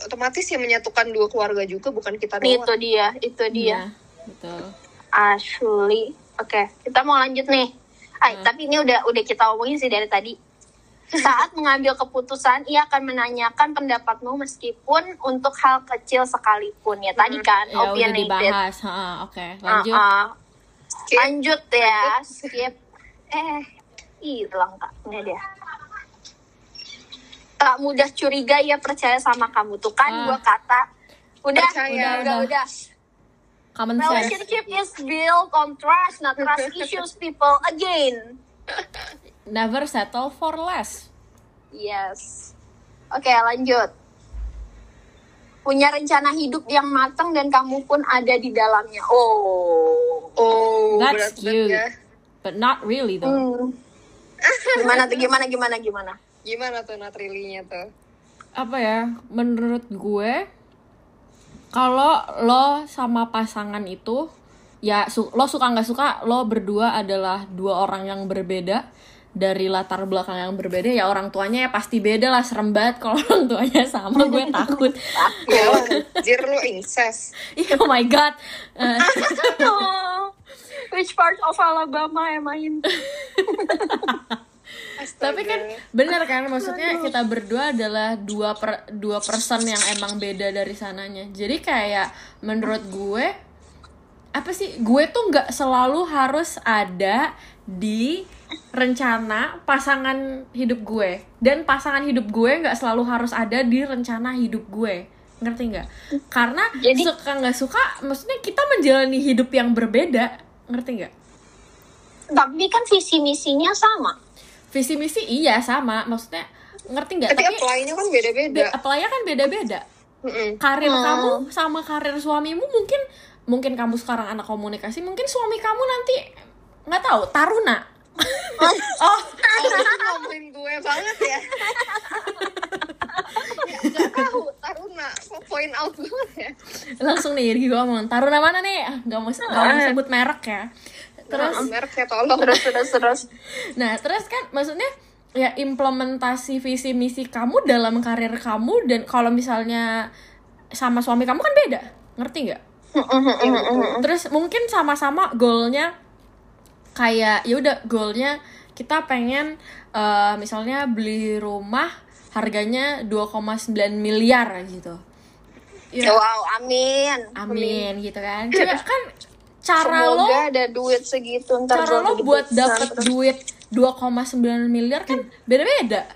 otomatis yang menyatukan dua keluarga juga bukan kita doang Itu dia, itu dia. Iya, betul Asli. Oke, kita mau lanjut nih. Ah, Hmm. tapi ini udah udah kita omongin sih dari tadi. Saat mengambil keputusan, ia akan menanyakan pendapatmu meskipun untuk hal kecil sekalipun. Ya tadi kan, Ya udah opinionated. dibahas. Oke, lanjut. Uh-uh. Skip. Lanjut ya, skip. Eh, hilang kak. Ini dia. Tak mudah curiga ia percaya sama kamu tuh kan Ah. dua kata. Udah, Percaya. udah, udah, Udah. udah. Common sense. Relationship is built on trust, not trust issues people again. Never settle for less. Yes. Oke, lanjut. Punya rencana hidup yang matang dan kamu pun ada di dalamnya. Oh. Oh, That's berat cute. ya. But not really though. Hmm. Gimana tuh? Gimana gimana gimana? Gimana tuh not really-nya tuh? Apa ya? Menurut gue kalau lo sama pasangan itu ya su- lo suka nggak suka lo berdua adalah dua orang yang berbeda dari latar belakang yang berbeda ya orang tuanya ya pasti beda lah serem banget kalau orang tuanya sama gue takut Ya, anjir lu incest. Ih, oh my god Eh, which part of Alabama am I in? Tapi kan bener kan maksudnya kita berdua adalah dua per, dua person yang emang beda dari sananya. Jadi kayak menurut gue apa sih gue tuh nggak selalu harus ada di rencana pasangan hidup gue. Dan pasangan hidup gue nggak selalu harus ada di rencana hidup gue. Ngerti nggak? Karena Jadi- suka nggak suka maksudnya kita menjalani hidup yang berbeda. Ngerti nggak? Tapi kan visi misinya sama. Visi misi iya sama maksudnya ngerti nggak Tapi apply-nya kan beda-beda. be- apply-nya kan beda-beda Mm-mm. karir Hmm. kamu sama karir suamimu mungkin mungkin kamu sekarang anak komunikasi mungkin suami kamu nanti nggak tahu taruna oh Oh, ngomongin gue banget ya. gak tahu, Taruna. Kok point out banget ya? langsung nih gue ngomong taruna mana nih Ah, nggak mau nggak mau sebut merek ya terus Nah, tolong. Terus terus terus. nah terus kan maksudnya ya implementasi visi misi kamu dalam karir kamu dan kalau misalnya sama suami kamu kan beda. Ngerti nggak? Iya, terus mungkin sama-sama goalnya kayak ya udah goalnya kita pengen eh, misalnya beli rumah harganya 2,9 miliar gitu. Ya Wow, amin. amin gitu kan. Cuma kan cara lo Semoga ada duit segitu ntar cara lo buat terus. duit 2,9 miliar kan beda-beda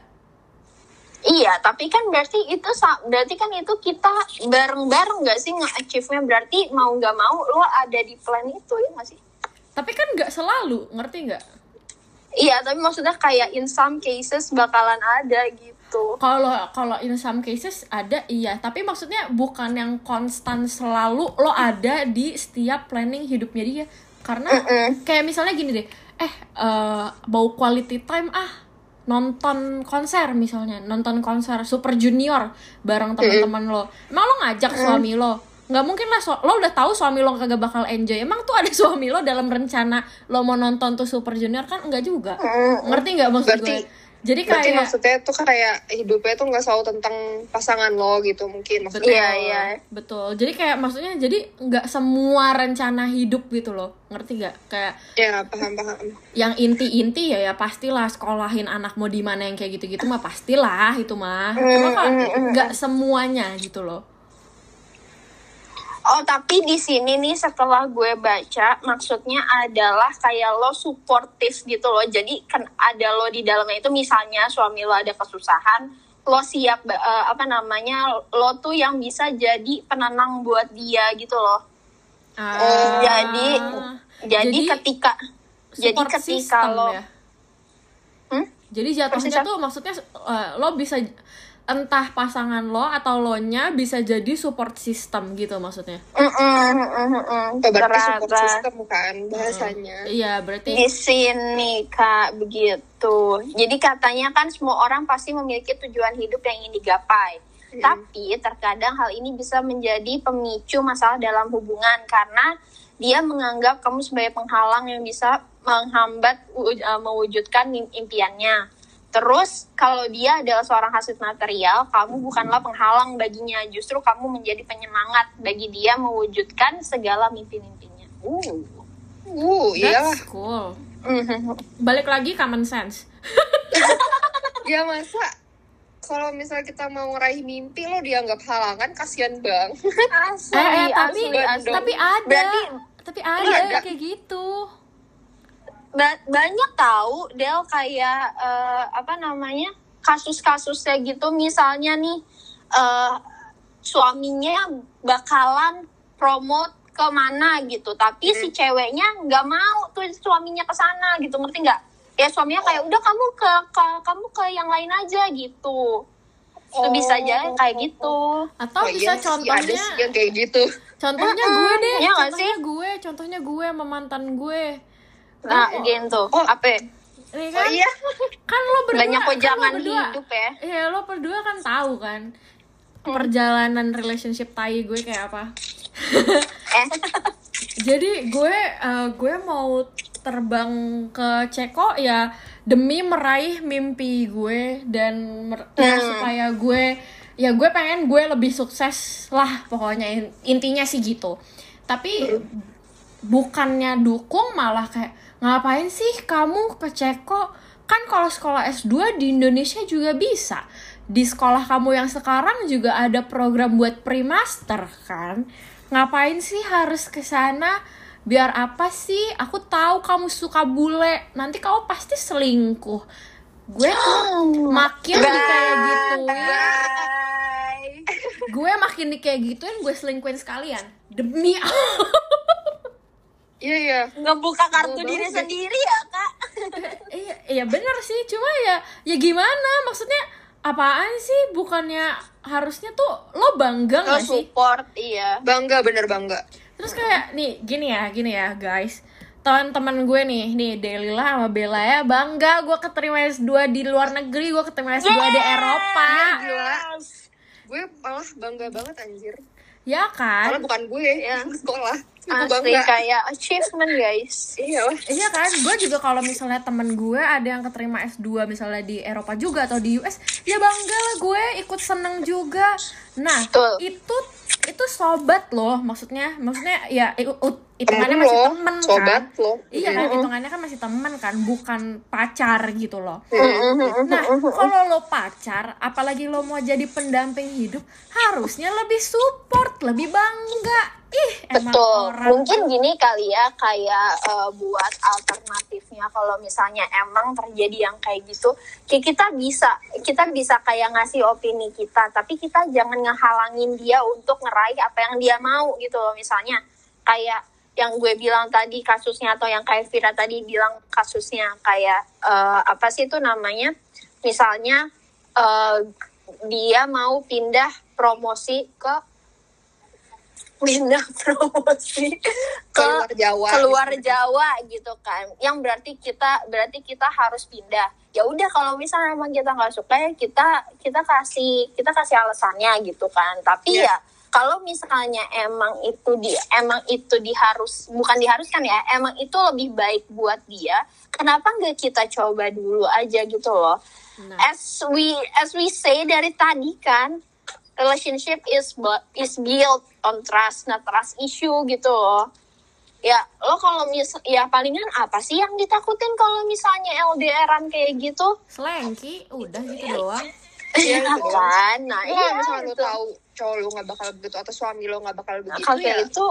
Iya, tapi kan berarti itu berarti kan itu kita bareng-bareng nggak sih nge-achieve-nya berarti mau nggak mau lo ada di plan itu ya nggak sih? tapi kan nggak selalu ngerti nggak Iya, tapi maksudnya kayak in some cases bakalan ada gitu. Kalau kalau in some cases ada iya. Tapi maksudnya bukan yang konstan selalu lo ada di setiap planning hidupnya dia. Karena Mm-mm. kayak misalnya gini deh. Eh mau quality time ah nonton konser misalnya. Nonton konser Super Junior bareng teman-teman lo. Emang lo ngajak suami lo? Nggak mungkin lah so- lo udah tahu suami lo kagak bakal enjoy. Emang tuh ada suami lo dalam rencana lo mau nonton tuh Super Junior kan? Enggak juga. Ngerti nggak maksud Berarti- gue jadi Berarti kayak maksudnya tuh kayak hidupnya tuh nggak selalu tentang pasangan lo gitu mungkin maksudnya. Iya, iya. Betul. Jadi kayak maksudnya jadi nggak semua rencana hidup gitu loh. Ngerti nggak? Kayak Ya paham paham. yang inti-inti ya ya pastilah sekolahin anak mau di mana yang kayak gitu-gitu mah pastilah itu mah. Cuma kan nggak semuanya gitu loh. Oh, tapi di sini nih setelah gue baca, maksudnya adalah kayak lo suportif gitu loh. Jadi kan ada lo di dalamnya itu misalnya suami lo ada kesusahan, lo siap eh, apa namanya? Lo tuh yang bisa jadi penenang buat dia gitu loh. Ah, Jadi jadi, Jadi, ketika jadi ketika lo ya. Hmm? Jadi jatuhnya tuh maksudnya eh, lo bisa entah pasangan lo atau lo nya bisa jadi support system gitu maksudnya. Mm, mm, mm, mm, mm. Berarti support system kan bahasanya. Iya, berarti di sini kak begitu jadi katanya kan semua orang pasti memiliki tujuan hidup yang ingin digapai tapi terkadang hal ini bisa menjadi pemicu masalah dalam hubungan karena dia menganggap kamu sebagai penghalang yang bisa menghambat uh, mewujudkan im- impiannya terus kalau dia adalah seorang hasil material kamu bukanlah penghalang baginya justru kamu menjadi penyemangat bagi dia mewujudkan segala mimpi-mimpinya uh Uh, iya. that's cool. Balik lagi common sense. ya masa kalau misalnya kita mau ngeraih mimpi lo dianggap halangan kasihan bang asli, eh, eh, tapi asli, asli. tapi ada Berarti tapi ada, ada. kayak gitu ba- banyak tahu Del kayak eh, apa namanya kasus-kasusnya gitu. Misalnya nih eh, suaminya bakalan promote ke mana gitu. Tapi si ceweknya nggak mau tuh suaminya ke sana gitu. Ngerti nggak? Ya suaminya kayak udah kamu ke, ke kamu ke yang lain aja gitu. Itu bisa aja kayak gitu. Atau Oh, bisa sih, ada contohnya sih yang kayak gitu. contohnya gue deh iya nggak contohnya gue contohnya gue sama mantan gue nah Oh. gitu Oh. apa oh Nih kan iya kan lo berdua banyak kan jangan berdua hidup ya Iya lo berdua kan tahu kan perjalanan relationship tai gue kayak apa. eh Jadi gue eh, gue mau terbang ke Ceko ya demi meraih mimpi gue dan mer- ya, Hmm. supaya gue ya gue pengen gue lebih sukses lah pokoknya in- intinya sih gitu. Tapi bukannya dukung malah kayak ngapain sih kamu ke Ceko? Kan kalau sekolah S2 di Indonesia juga bisa. Di sekolah kamu yang sekarang juga ada program buat pre-master kan? Ngapain sih harus ke sana? Biar apa sih? Aku tahu kamu suka bule. Nanti kamu pasti selingkuh. Gue tuh makin di kayak gituin gue makin di kayak gituin gue selingkuhin sekalian demi iya iya. Ngebuka kartu diri sendiri ya kak. Iya iya bener sih. Cuma ya ya gimana? Maksudnya apaan sih? Bukannya harusnya tuh lo bangga lo gak sih? support iya. Bangga bener bangga. Terus kayak nih gini ya gini ya guys. Teman-teman gue nih nih Delila sama Bella ya bangga gue keterima S2 di luar negeri gue keterima S2 di Eropa. Gila gue malah bangga banget anjir ya kan? Karena bukan gue. Yang sekolah. Asli bangga. kayak achievement guys. Iya Iya kan, gue juga kalau misalnya temen gue ada yang keterima S2 misalnya di Eropa juga atau di US, ya bangga lah gue ikut seneng juga. Nah, Betul. itu itu sobat loh, maksudnya, maksudnya ya hitungannya masih lo, temen sobat kan. lo. Iya kan, hitungannya kan masih temen kan, bukan pacar gitu loh. Nah, kalau lo pacar, apalagi lo mau jadi pendamping hidup, harusnya lebih support, lebih bangga. Ih, emang betul orang mungkin gini kali ya kayak eh, buat alternatifnya kalau misalnya emang terjadi yang kayak gitu kayak kita bisa kita bisa kayak ngasih opini kita tapi kita jangan ngehalangin dia untuk ngeraih apa yang dia mau gitu loh misalnya kayak yang gue bilang tadi kasusnya atau yang kayak Vira tadi bilang kasusnya kayak eh, apa sih itu namanya? Misalnya eh, dia mau pindah promosi ke pindah promosi ke keluar Jawa. Keluar gitu. Jawa gitu kan. Yang berarti kita berarti kita harus pindah. Ya udah kalau misalnya emang kita nggak suka ya kita kita kasih kita kasih alasannya gitu kan. Tapi Iya. ya kalau misalnya emang itu dia emang itu diharus bukan diharuskan ya emang itu lebih baik buat dia kenapa nggak kita coba dulu aja gitu loh Nah. as we as we say dari tadi kan relationship is is built on trust not trust issue gitu loh ya lo kalau mis ya palingan apa sih yang ditakutin kalau misalnya LDRan kayak gitu selengki udah gitu doang Iya, ya gitu doang. kan nah iya kalau misalnya lo gitu. tahu cowok lo gak bakal begitu atau suami lo gak bakal begitu kalau ya itu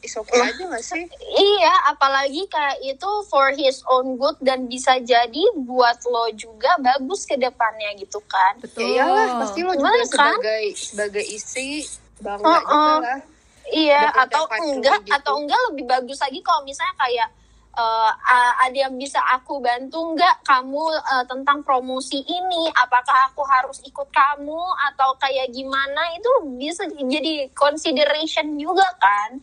is okay aja gak sih iya apalagi kayak itu for his own good dan bisa jadi buat lo juga bagus ke depannya gitu kan betul ya iyalah pasti lo juga Bener kan? sebagai sebagai istri bangga Uh-uh. juga lah Iya, atau enggak, gitu. atau enggak lebih bagus lagi kalau misalnya kayak eh, a- ada yang bisa aku bantu enggak kamu eh, tentang promosi ini? Apakah aku harus ikut kamu atau kayak gimana? Itu bisa jadi consideration juga kan?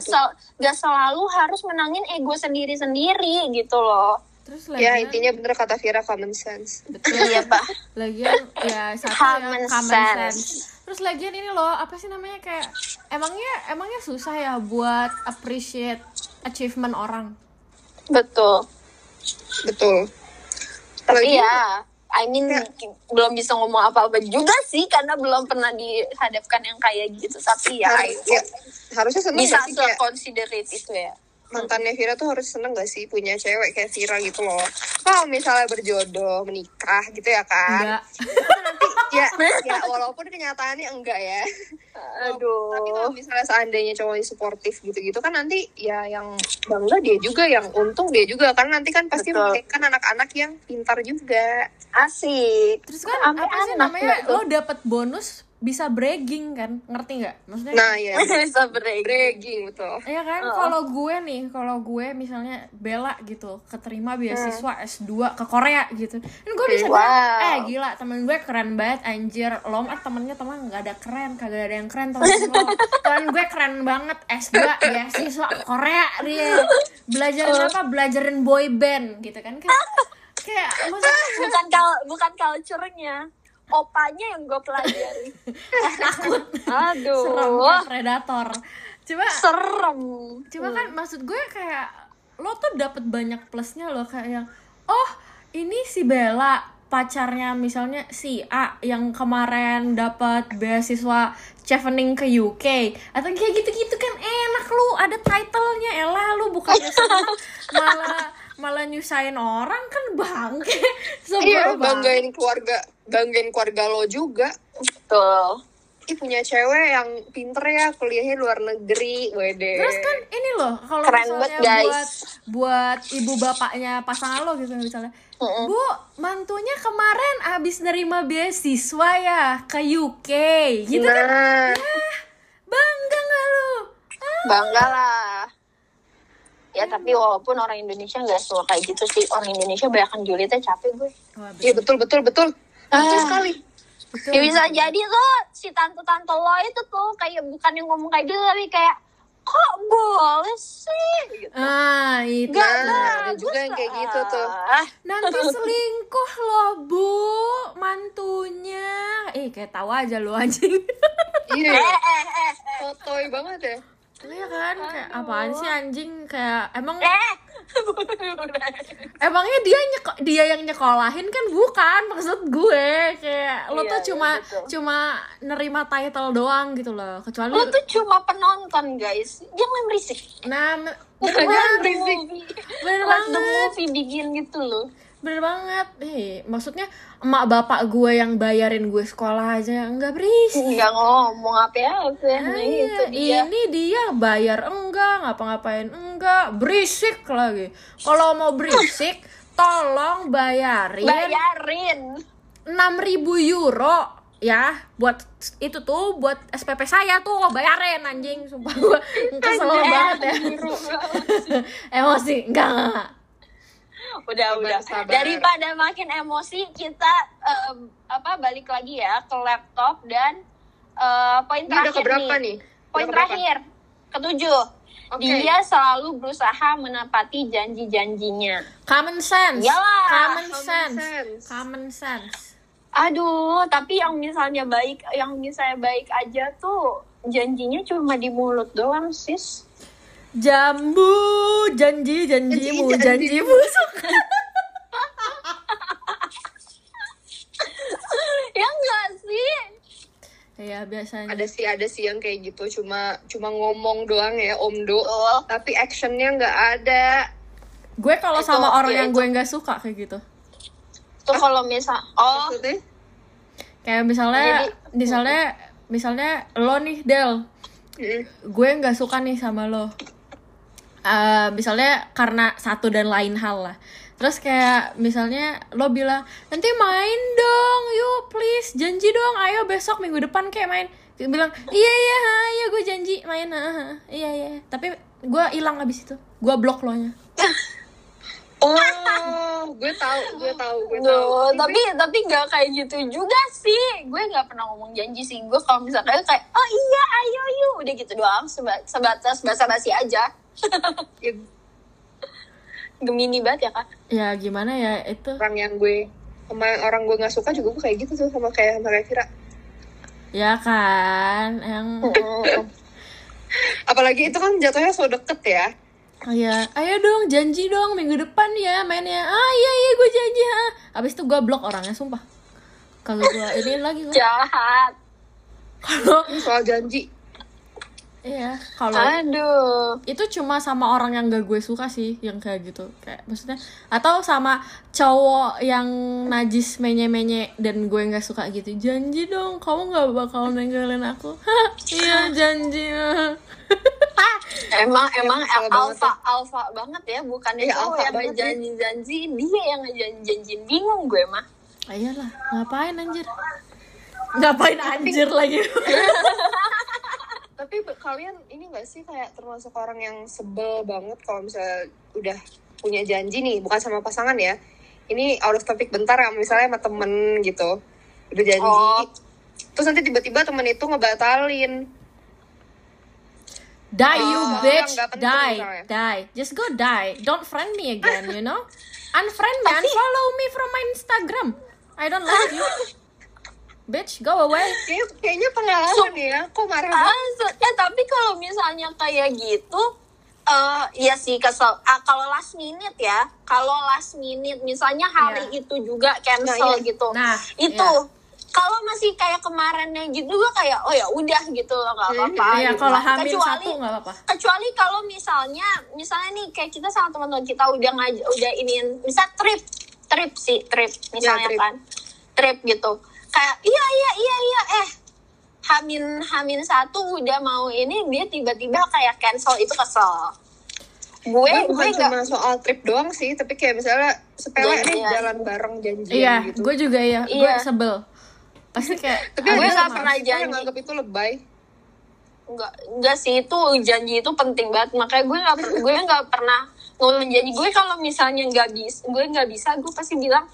Sel- enggak selalu harus menangin ego sendiri-sendiri gitu loh. terus ya lagian intinya bener kata Vira common sense betul iya, Pak. lagian ya satu Common ya common sense. sense. terus lagian ini loh apa sih namanya kayak emangnya emangnya susah ya buat appreciate achievement orang Betul. betul Tapi Apalagi- ya, I mean Ya. belum bisa ngomong apa-apa juga sih karena belum pernah dihadapkan yang kayak gitu. Tapi ya, Harus- ya, harusnya seneng bisa sih kayak se-considerate itu ya. Mantannya Vira tuh harus seneng gak sih punya cewek kayak Vira gitu loh. Kalau misalnya berjodoh, menikah gitu ya kan. enggak Nanti ya, ya walaupun kenyataannya enggak ya. Aduh. Tapi kalau misalnya seandainya cowoknya suportif gitu-gitu kan nanti ya yang bangga dia juga, yang untung dia juga. Karena nanti kan pasti melahirkan anak-anak yang pintar juga. Asik. terus kan apa sih anak namanya tuh? lo dapet bonus bisa bragging kan ngerti nggak maksudnya Nah ya, Bisa break. bragging betul. Iya kan, Oh. kalau gue nih, kalau gue misalnya bela gitu, keterima beasiswa S2 ke Korea gitu. Dan gue bisa Wow. bilang, eh gila temen gue keren banget anjir. Lo mah temennya teman nggak ada keren, kagak ada yang keren temen lo. Temen gue keren banget S2 beasiswa ke Korea dia. Belajarin apa? Belajarin boy band gitu kan. Kayak, kayak maksudnya bukan kal bukan culture-nya. Opanya yang gue pelajari. takut. Aduh. Serem kayak predator. Coba Serem. Cuma kan maksud gue kayak lo tuh dapet banyak plusnya loh kayak yang oh ini si Bella pacarnya misalnya si A yang kemarin dapat beasiswa chevening ke UK atau kayak gitu-gitu kan enak lu ada titlenya elah lu bukan malah malah nyusahin orang kan bangke Sebel Iya, banget. banggain keluarga, banggain keluarga lo juga. Betul. Ih punya cewek yang pinter ya kuliahnya luar negeri, wede. Terus kan ini loh, kalau Keren misalnya guys. buat buat ibu bapaknya pasangan lo gitu misalnya. Bu, mantunya kemarin abis nerima beasiswa ya ke UK, gitu kan? Nah, Bangga nggak lo? Ah, Bangga lah. Ya tapi walaupun orang Indonesia nggak suka kayak gitu sih. Orang Indonesia banyak julidnya capek gue. Iya betul betul betul. Betul Ah. sekali. betul. Ya bisa jadi tuh si tante-tante lo itu tuh kayak bukan yang ngomong kayak gitu tapi kayak kok boleh sih gitu. Ah, itu. Gak Nah, ada juga yang kayak gitu tuh. Nanti selingkuh loh, Bu, mantunya. Eh, kayak tahu aja lo anjing. Iya, Eh, eh, eh, fotoy banget ya. Iya kan, kayak apaan sih anjing kayak emang eh. Emangnya dia nyeko dia yang nyekolahin kan bukan maksud gue kayak lo Iya, tuh iya, cuma betul. cuma nerima title doang gitu loh kecuali Lo tuh cuma penonton guys. Jangan berisik. nah bener banget movie, bener the banget movie begin gitu loh. Bener banget eh maksudnya emak bapak gue yang bayarin gue sekolah aja nggak berisik Nggak ngomong apa-apa. Nah, Iya, itu dia. ini dia bayar enggak ngapa-ngapain enggak berisik lagi kalau mau berisik tolong bayarin Bayarin. 6000 euro ya buat itu tuh buat SPP saya tuh bayarin anjing sumpah gue kesel banget ya emosi enggak enggak, enggak. Udah Sabar, udah sabar. daripada makin emosi kita em, apa balik lagi ya ke laptop dan eh, poin terakhir keberapa nih. nih? poin terakhir ketujuh Oke. dia selalu berusaha menepati janji-janjinya common sense Iyalah, common common sense sense. common sense aduh tapi yang misalnya baik yang misalnya baik aja tuh janjinya cuma di mulut doang sis jambu janji janjimu Janji, janji. janji busuk ya enggak sih ya biasanya Ada sih ada sih yang kayak gitu cuma cuma ngomong doang ya omdo. Betul. Tapi actionnya nggak ada. gue kalau Itu, sama orang ya yang itu. gue nggak suka kayak gitu tuh kalau misal oh Maksudnya? kayak misalnya Jadi- misalnya misalnya lo nih Del Mm. gue nggak suka nih sama lo Eh, misalnya karena satu dan lain hal lah. Terus kayak misalnya lo bilang nanti main dong yuk please janji dong ayo besok minggu depan kayak main. Dia bilang iya iya iya gue janji main iya iya. Tapi gue hilang abis itu. Gue blok lo nya Oh, gue tahu, gue tahu, gue tahu. Duh, tapi tapi nggak kayak gitu juga sih. Gue nggak pernah ngomong janji sih. Gue kalau misalnya kayak oh iya ayo yuk udah gitu doang seba- sebatas basa-basi aja. Ya, Gemini banget ya kak. ya gimana ya itu orang yang gue sama orang gue nggak suka juga gue kayak gitu tuh sama kayak sama kayak Vira. ya kan yang Apalagi itu kan jatuhnya so deket ya. Iya, ayo dong janji dong minggu depan ya mainnya. Ah iya iya gue janji ha. Abis itu gue blok orangnya sumpah. Kalau gue ini lagi gue. Jahat. Kalau soal janji. iya kalau Aduh. itu cuma sama orang yang gak gue suka sih yang kayak gitu kayak maksudnya atau sama cowok yang najis menye menye dan gue nggak suka gitu janji dong kamu nggak bakal ninggalin aku iya janji Emang emang Kesel banget alfa alfa banget ya, bukan Iya, itu alfa yang banget ya. ngejanji-janji, dia yang ngejanji-janjiin bingung gue mah. Ah, iyalah ngapain anjir ngapain anjir lagi Tapi kalian ini gak sih kayak termasuk orang yang sebel banget kalau misalnya udah punya janji nih, bukan sama pasangan ya. Ini out of topic bentar ya, misalnya sama temen gitu. Udah janji. Oh. Terus nanti tiba-tiba temen itu ngebatalin. Die you Oh, bitch penting die die just go die don't friend me again you know unfriend me unfollow me from my Instagram I don't like you bitch go away Kayaknya, kayaknya pengalaman ya, kok marah banget. Ah, se- ya tapi kalau misalnya kayak gitu, eh ya sih kesel. Ah, kalau last minute ya, kalau last minute misalnya hari Iya. itu juga cancel Nah, iya. gitu, Nah, itu iya. Kalau masih kayak kemarinnya gitu gue kayak oh ya udah gitu loh nggak apa-apa. Iya, gitu. kalau hamil kecuali satu nggak apa-apa. kecuali kalau misalnya misalnya nih kayak kita sama teman-teman kita udah ngaj udah ini misal trip trip sih trip misalnya trip. kan trip gitu kayak iya iya iya iya eh hamin hamin satu udah mau ini dia tiba-tiba kayak cancel itu kesel gue gue gue bukan nggak cuma soal trip doang sih tapi kayak misalnya sepele Janjian. nih jalan bareng janjian Iya, gitu gue juga ya. Gue Iya. sebel. Pasti kayak tapi Gue nggak sama pernah janji. yang nganggap itu lebay Enggak, enggak sih itu janji itu penting banget makanya gue nggak gue nggak pernah ngomong janji gue kalau misalnya nggak bisa gue nggak bisa gue pasti bilang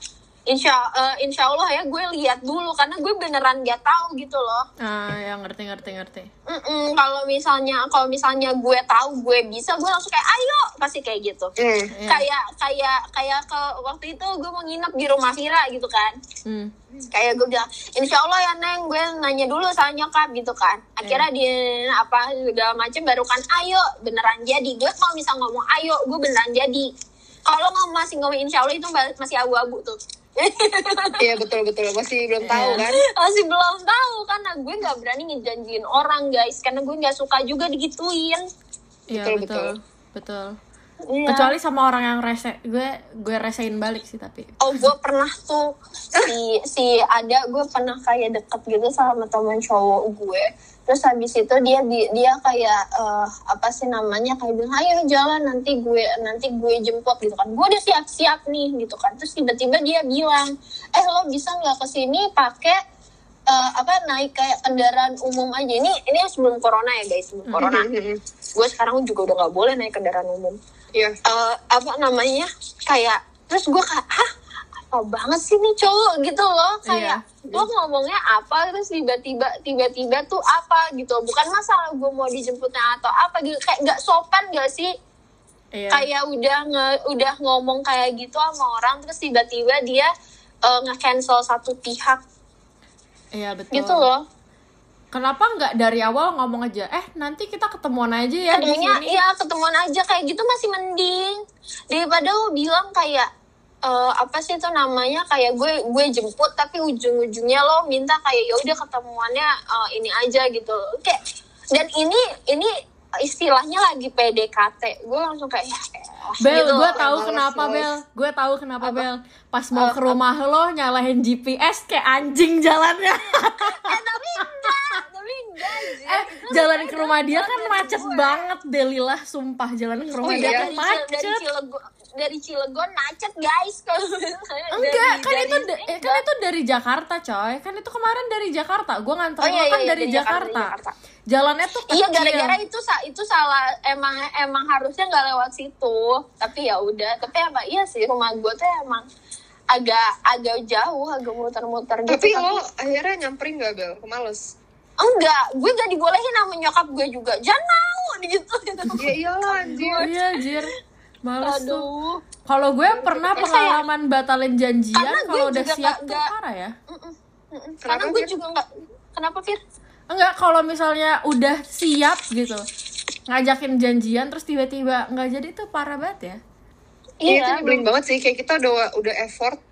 insya eh, insya Allah ya gue lihat dulu karena gue beneran nggak tahu gitu loh ah, yang ngerti ngerti ngerti. Mm-mm, kalau misalnya kalau misalnya gue tahu gue bisa gue langsung kayak ayo pasti kayak gitu hmm. Iya. kayak kayak kayak ke waktu itu gue mau nginep di rumah Vira gitu kan Hmm. kayak gue bilang insya Allah ya neng gue nanya dulu sama nyokap gitu kan akhirnya Iya. di apa segala macem baru kan ayo beneran jadi gue kalau misal ngomong ayo gue beneran jadi kalau ngomong masih ngomong insya Allah itu masih abu-abu tuh iya betul betul masih belum tahu Iya. kan masih belum tahu karena gue nggak berani ngejanjiin orang guys karena gue nggak suka juga digituin Iya Betul, betul. betul. Betul. Iya. Kecuali sama orang yang rese, gue gue resein balik sih tapi. Oh, gue pernah tuh si si ada gue pernah kayak deket gitu sama teman cowok gue. Terus habis itu dia di- dia kayak eh, apa sih namanya kayak bilang ayo jalan nanti gue nanti gue jemput gitu kan. Gue udah siap-siap nih gitu kan. Terus tiba-tiba dia bilang, eh lo bisa nggak ke sini pakai eh, apa naik kayak kendaraan umum aja. Ini ini sebelum corona ya guys sebelum corona. Hmm, Gue sekarang juga udah nggak boleh naik kendaraan umum iya. Eh, apa namanya kayak terus gue kayak hah? Apa banget sih nih cowok? Gitu loh kayak lo ngomongnya apa terus tiba-tiba tiba-tiba tuh apa gitu. Bukan masalah gue mau dijemputnya atau apa gitu kayak nggak sopan gak sih? Iya. kayak udah nge, udah ngomong kayak gitu sama orang terus tiba-tiba dia eh, nge-cancel satu pihak. Iya betul. gitu loh Kenapa nggak dari awal ngomong aja? Eh nanti kita ketemuan aja ya di Tadinya sini. iya ketemuan aja kayak gitu masih mending daripada lo bilang kayak eh, apa sih itu namanya kayak gue gue jemput tapi ujung-ujungnya lo minta kayak ya udah ketemuannya eh, ini aja gitu kayak dan ini ini istilahnya lagi PDKT gue langsung kayak ya Bel, gitu. gue tahu kenapa males. Bel. Gue tahu kenapa Bel. Pas mau ke rumah lo nyalahin GPS kayak anjing jalannya. eh tapi enggak tapi enggak eh, jalan ke rumah dia kan macet banget Delilah, sumpah jalan ke rumah Oh, dia iya? tuh dari, Cil- dari macet. Cilegon dari Cilegon macet guys kalau Enggak, dari- kan dari itu eh, kan itu dari Jakarta, coy. Kan itu kemarin dari Jakarta. Gue nganter Oh, lo iya, kan iya, dari dari Jakarta, Jakarta. Jalannya tuh kecil. Iya gara-gara itu itu salah emang emang harusnya nggak lewat situ tapi ya udah tapi apa iya sih rumah gue tuh emang agak agak jauh agak muter-muter gitu tapi lo akhirnya nyamperin gak Bel ke males enggak gue gak dibolehin sama nyokap gue juga jangan mau gitu ya iyalah anjir Iya, jir. Males tuh. aduh Kalau gue pernah Ya, kayak- pengalaman batalin janjian kalau udah siap nggak- tuh parah ya. Karena gue Fir? juga nggak kenapa Fir Enggak, kalau misalnya udah siap gitu. Ngajakin janjian terus tiba-tiba nggak jadi tuh parah banget ya. iya itu nyebelin banget sih kayak kita udah udah effort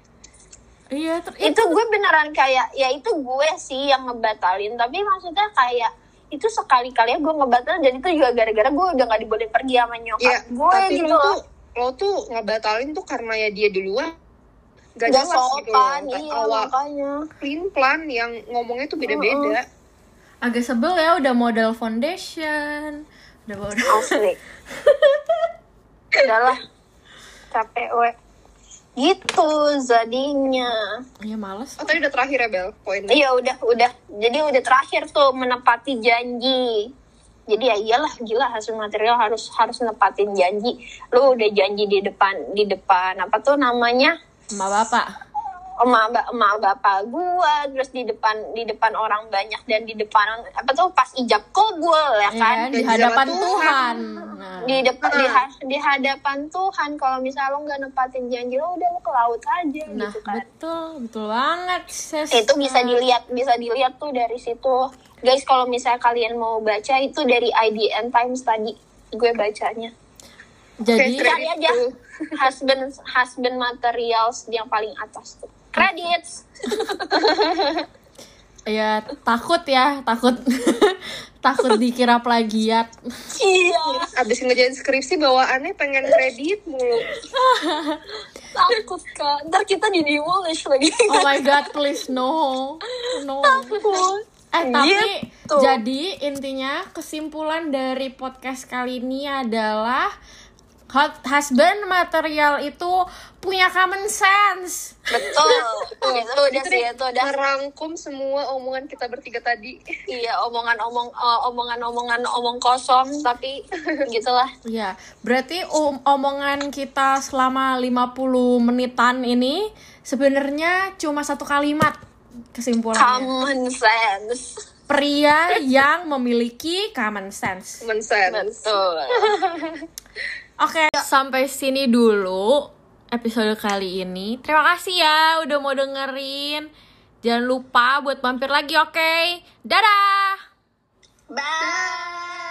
Iya, ter- itu gue beneran kayak ya itu gue sih yang ngebatalin. Tapi maksudnya kayak itu sekali kali gue ngebatalin. Dan itu juga gara-gara gue udah gak dibolehin pergi sama nyokap Iya, gue tapi gitu lo tuh lo tuh ngebatalin tuh karena ya dia duluan. Gak gak jelas gitu loh. iya awal makanya. clean plan yang ngomongnya tuh beda-beda. Agak sebel ya udah model foundation. Udah model asli. Udahlah. Capek we gitu jadinya iya males. Oh tadi udah terakhir ya Bel poinnya? Iya udah udah. Jadi udah terakhir tuh menepati janji. Jadi ya iyalah gila hasil material harus harus nepatin janji. Lu udah janji di depan di depan apa tuh namanya? Sama bapak emak ba- emak bapak gua terus di depan di depan orang banyak dan di depan apa tuh pas ijab kabul ya ya kan? kan di di hadapan hadapan Tuhan nah, di depan di, Hmm. ha- di hadapan Tuhan kalau misalnya lo nggak nepatin janji lo udah lo ke laut aja nah gitu kan. betul betul banget Ses. itu bisa dilihat bisa dilihat tuh dari situ. Guys kalau misalnya kalian mau baca itu dari IDN Times tadi gue bacanya. Jadi Oke, cari aja. Husband husband materials yang paling atas tuh credits ya takut ya takut. Takut dikira plagiat. Iya. Abis ngejalan skripsi bawaannya pengen kredit mulu. Takut kak. Ntar kita di demolish lagi. Oh my god please no. No. Takut. Eh tapi Gitu. jadi intinya kesimpulan dari podcast kali ini adalah husband material itu punya common sense. betul. Itu udah itu sih itu udah merangkum semua omongan kita bertiga tadi. Iya omongan omong eh, omongan omongan omong kosong tapi gitulah. Ya, berarti om- omongan kita selama 50 menitan ini sebenarnya cuma satu kalimat kesimpulannya. common sense. Pria yang memiliki common sense. common sense. Betul Oke, sampai sini dulu episode kali ini. Terima kasih ya udah mau dengerin. Jangan lupa buat mampir lagi, oke? Dadah! bye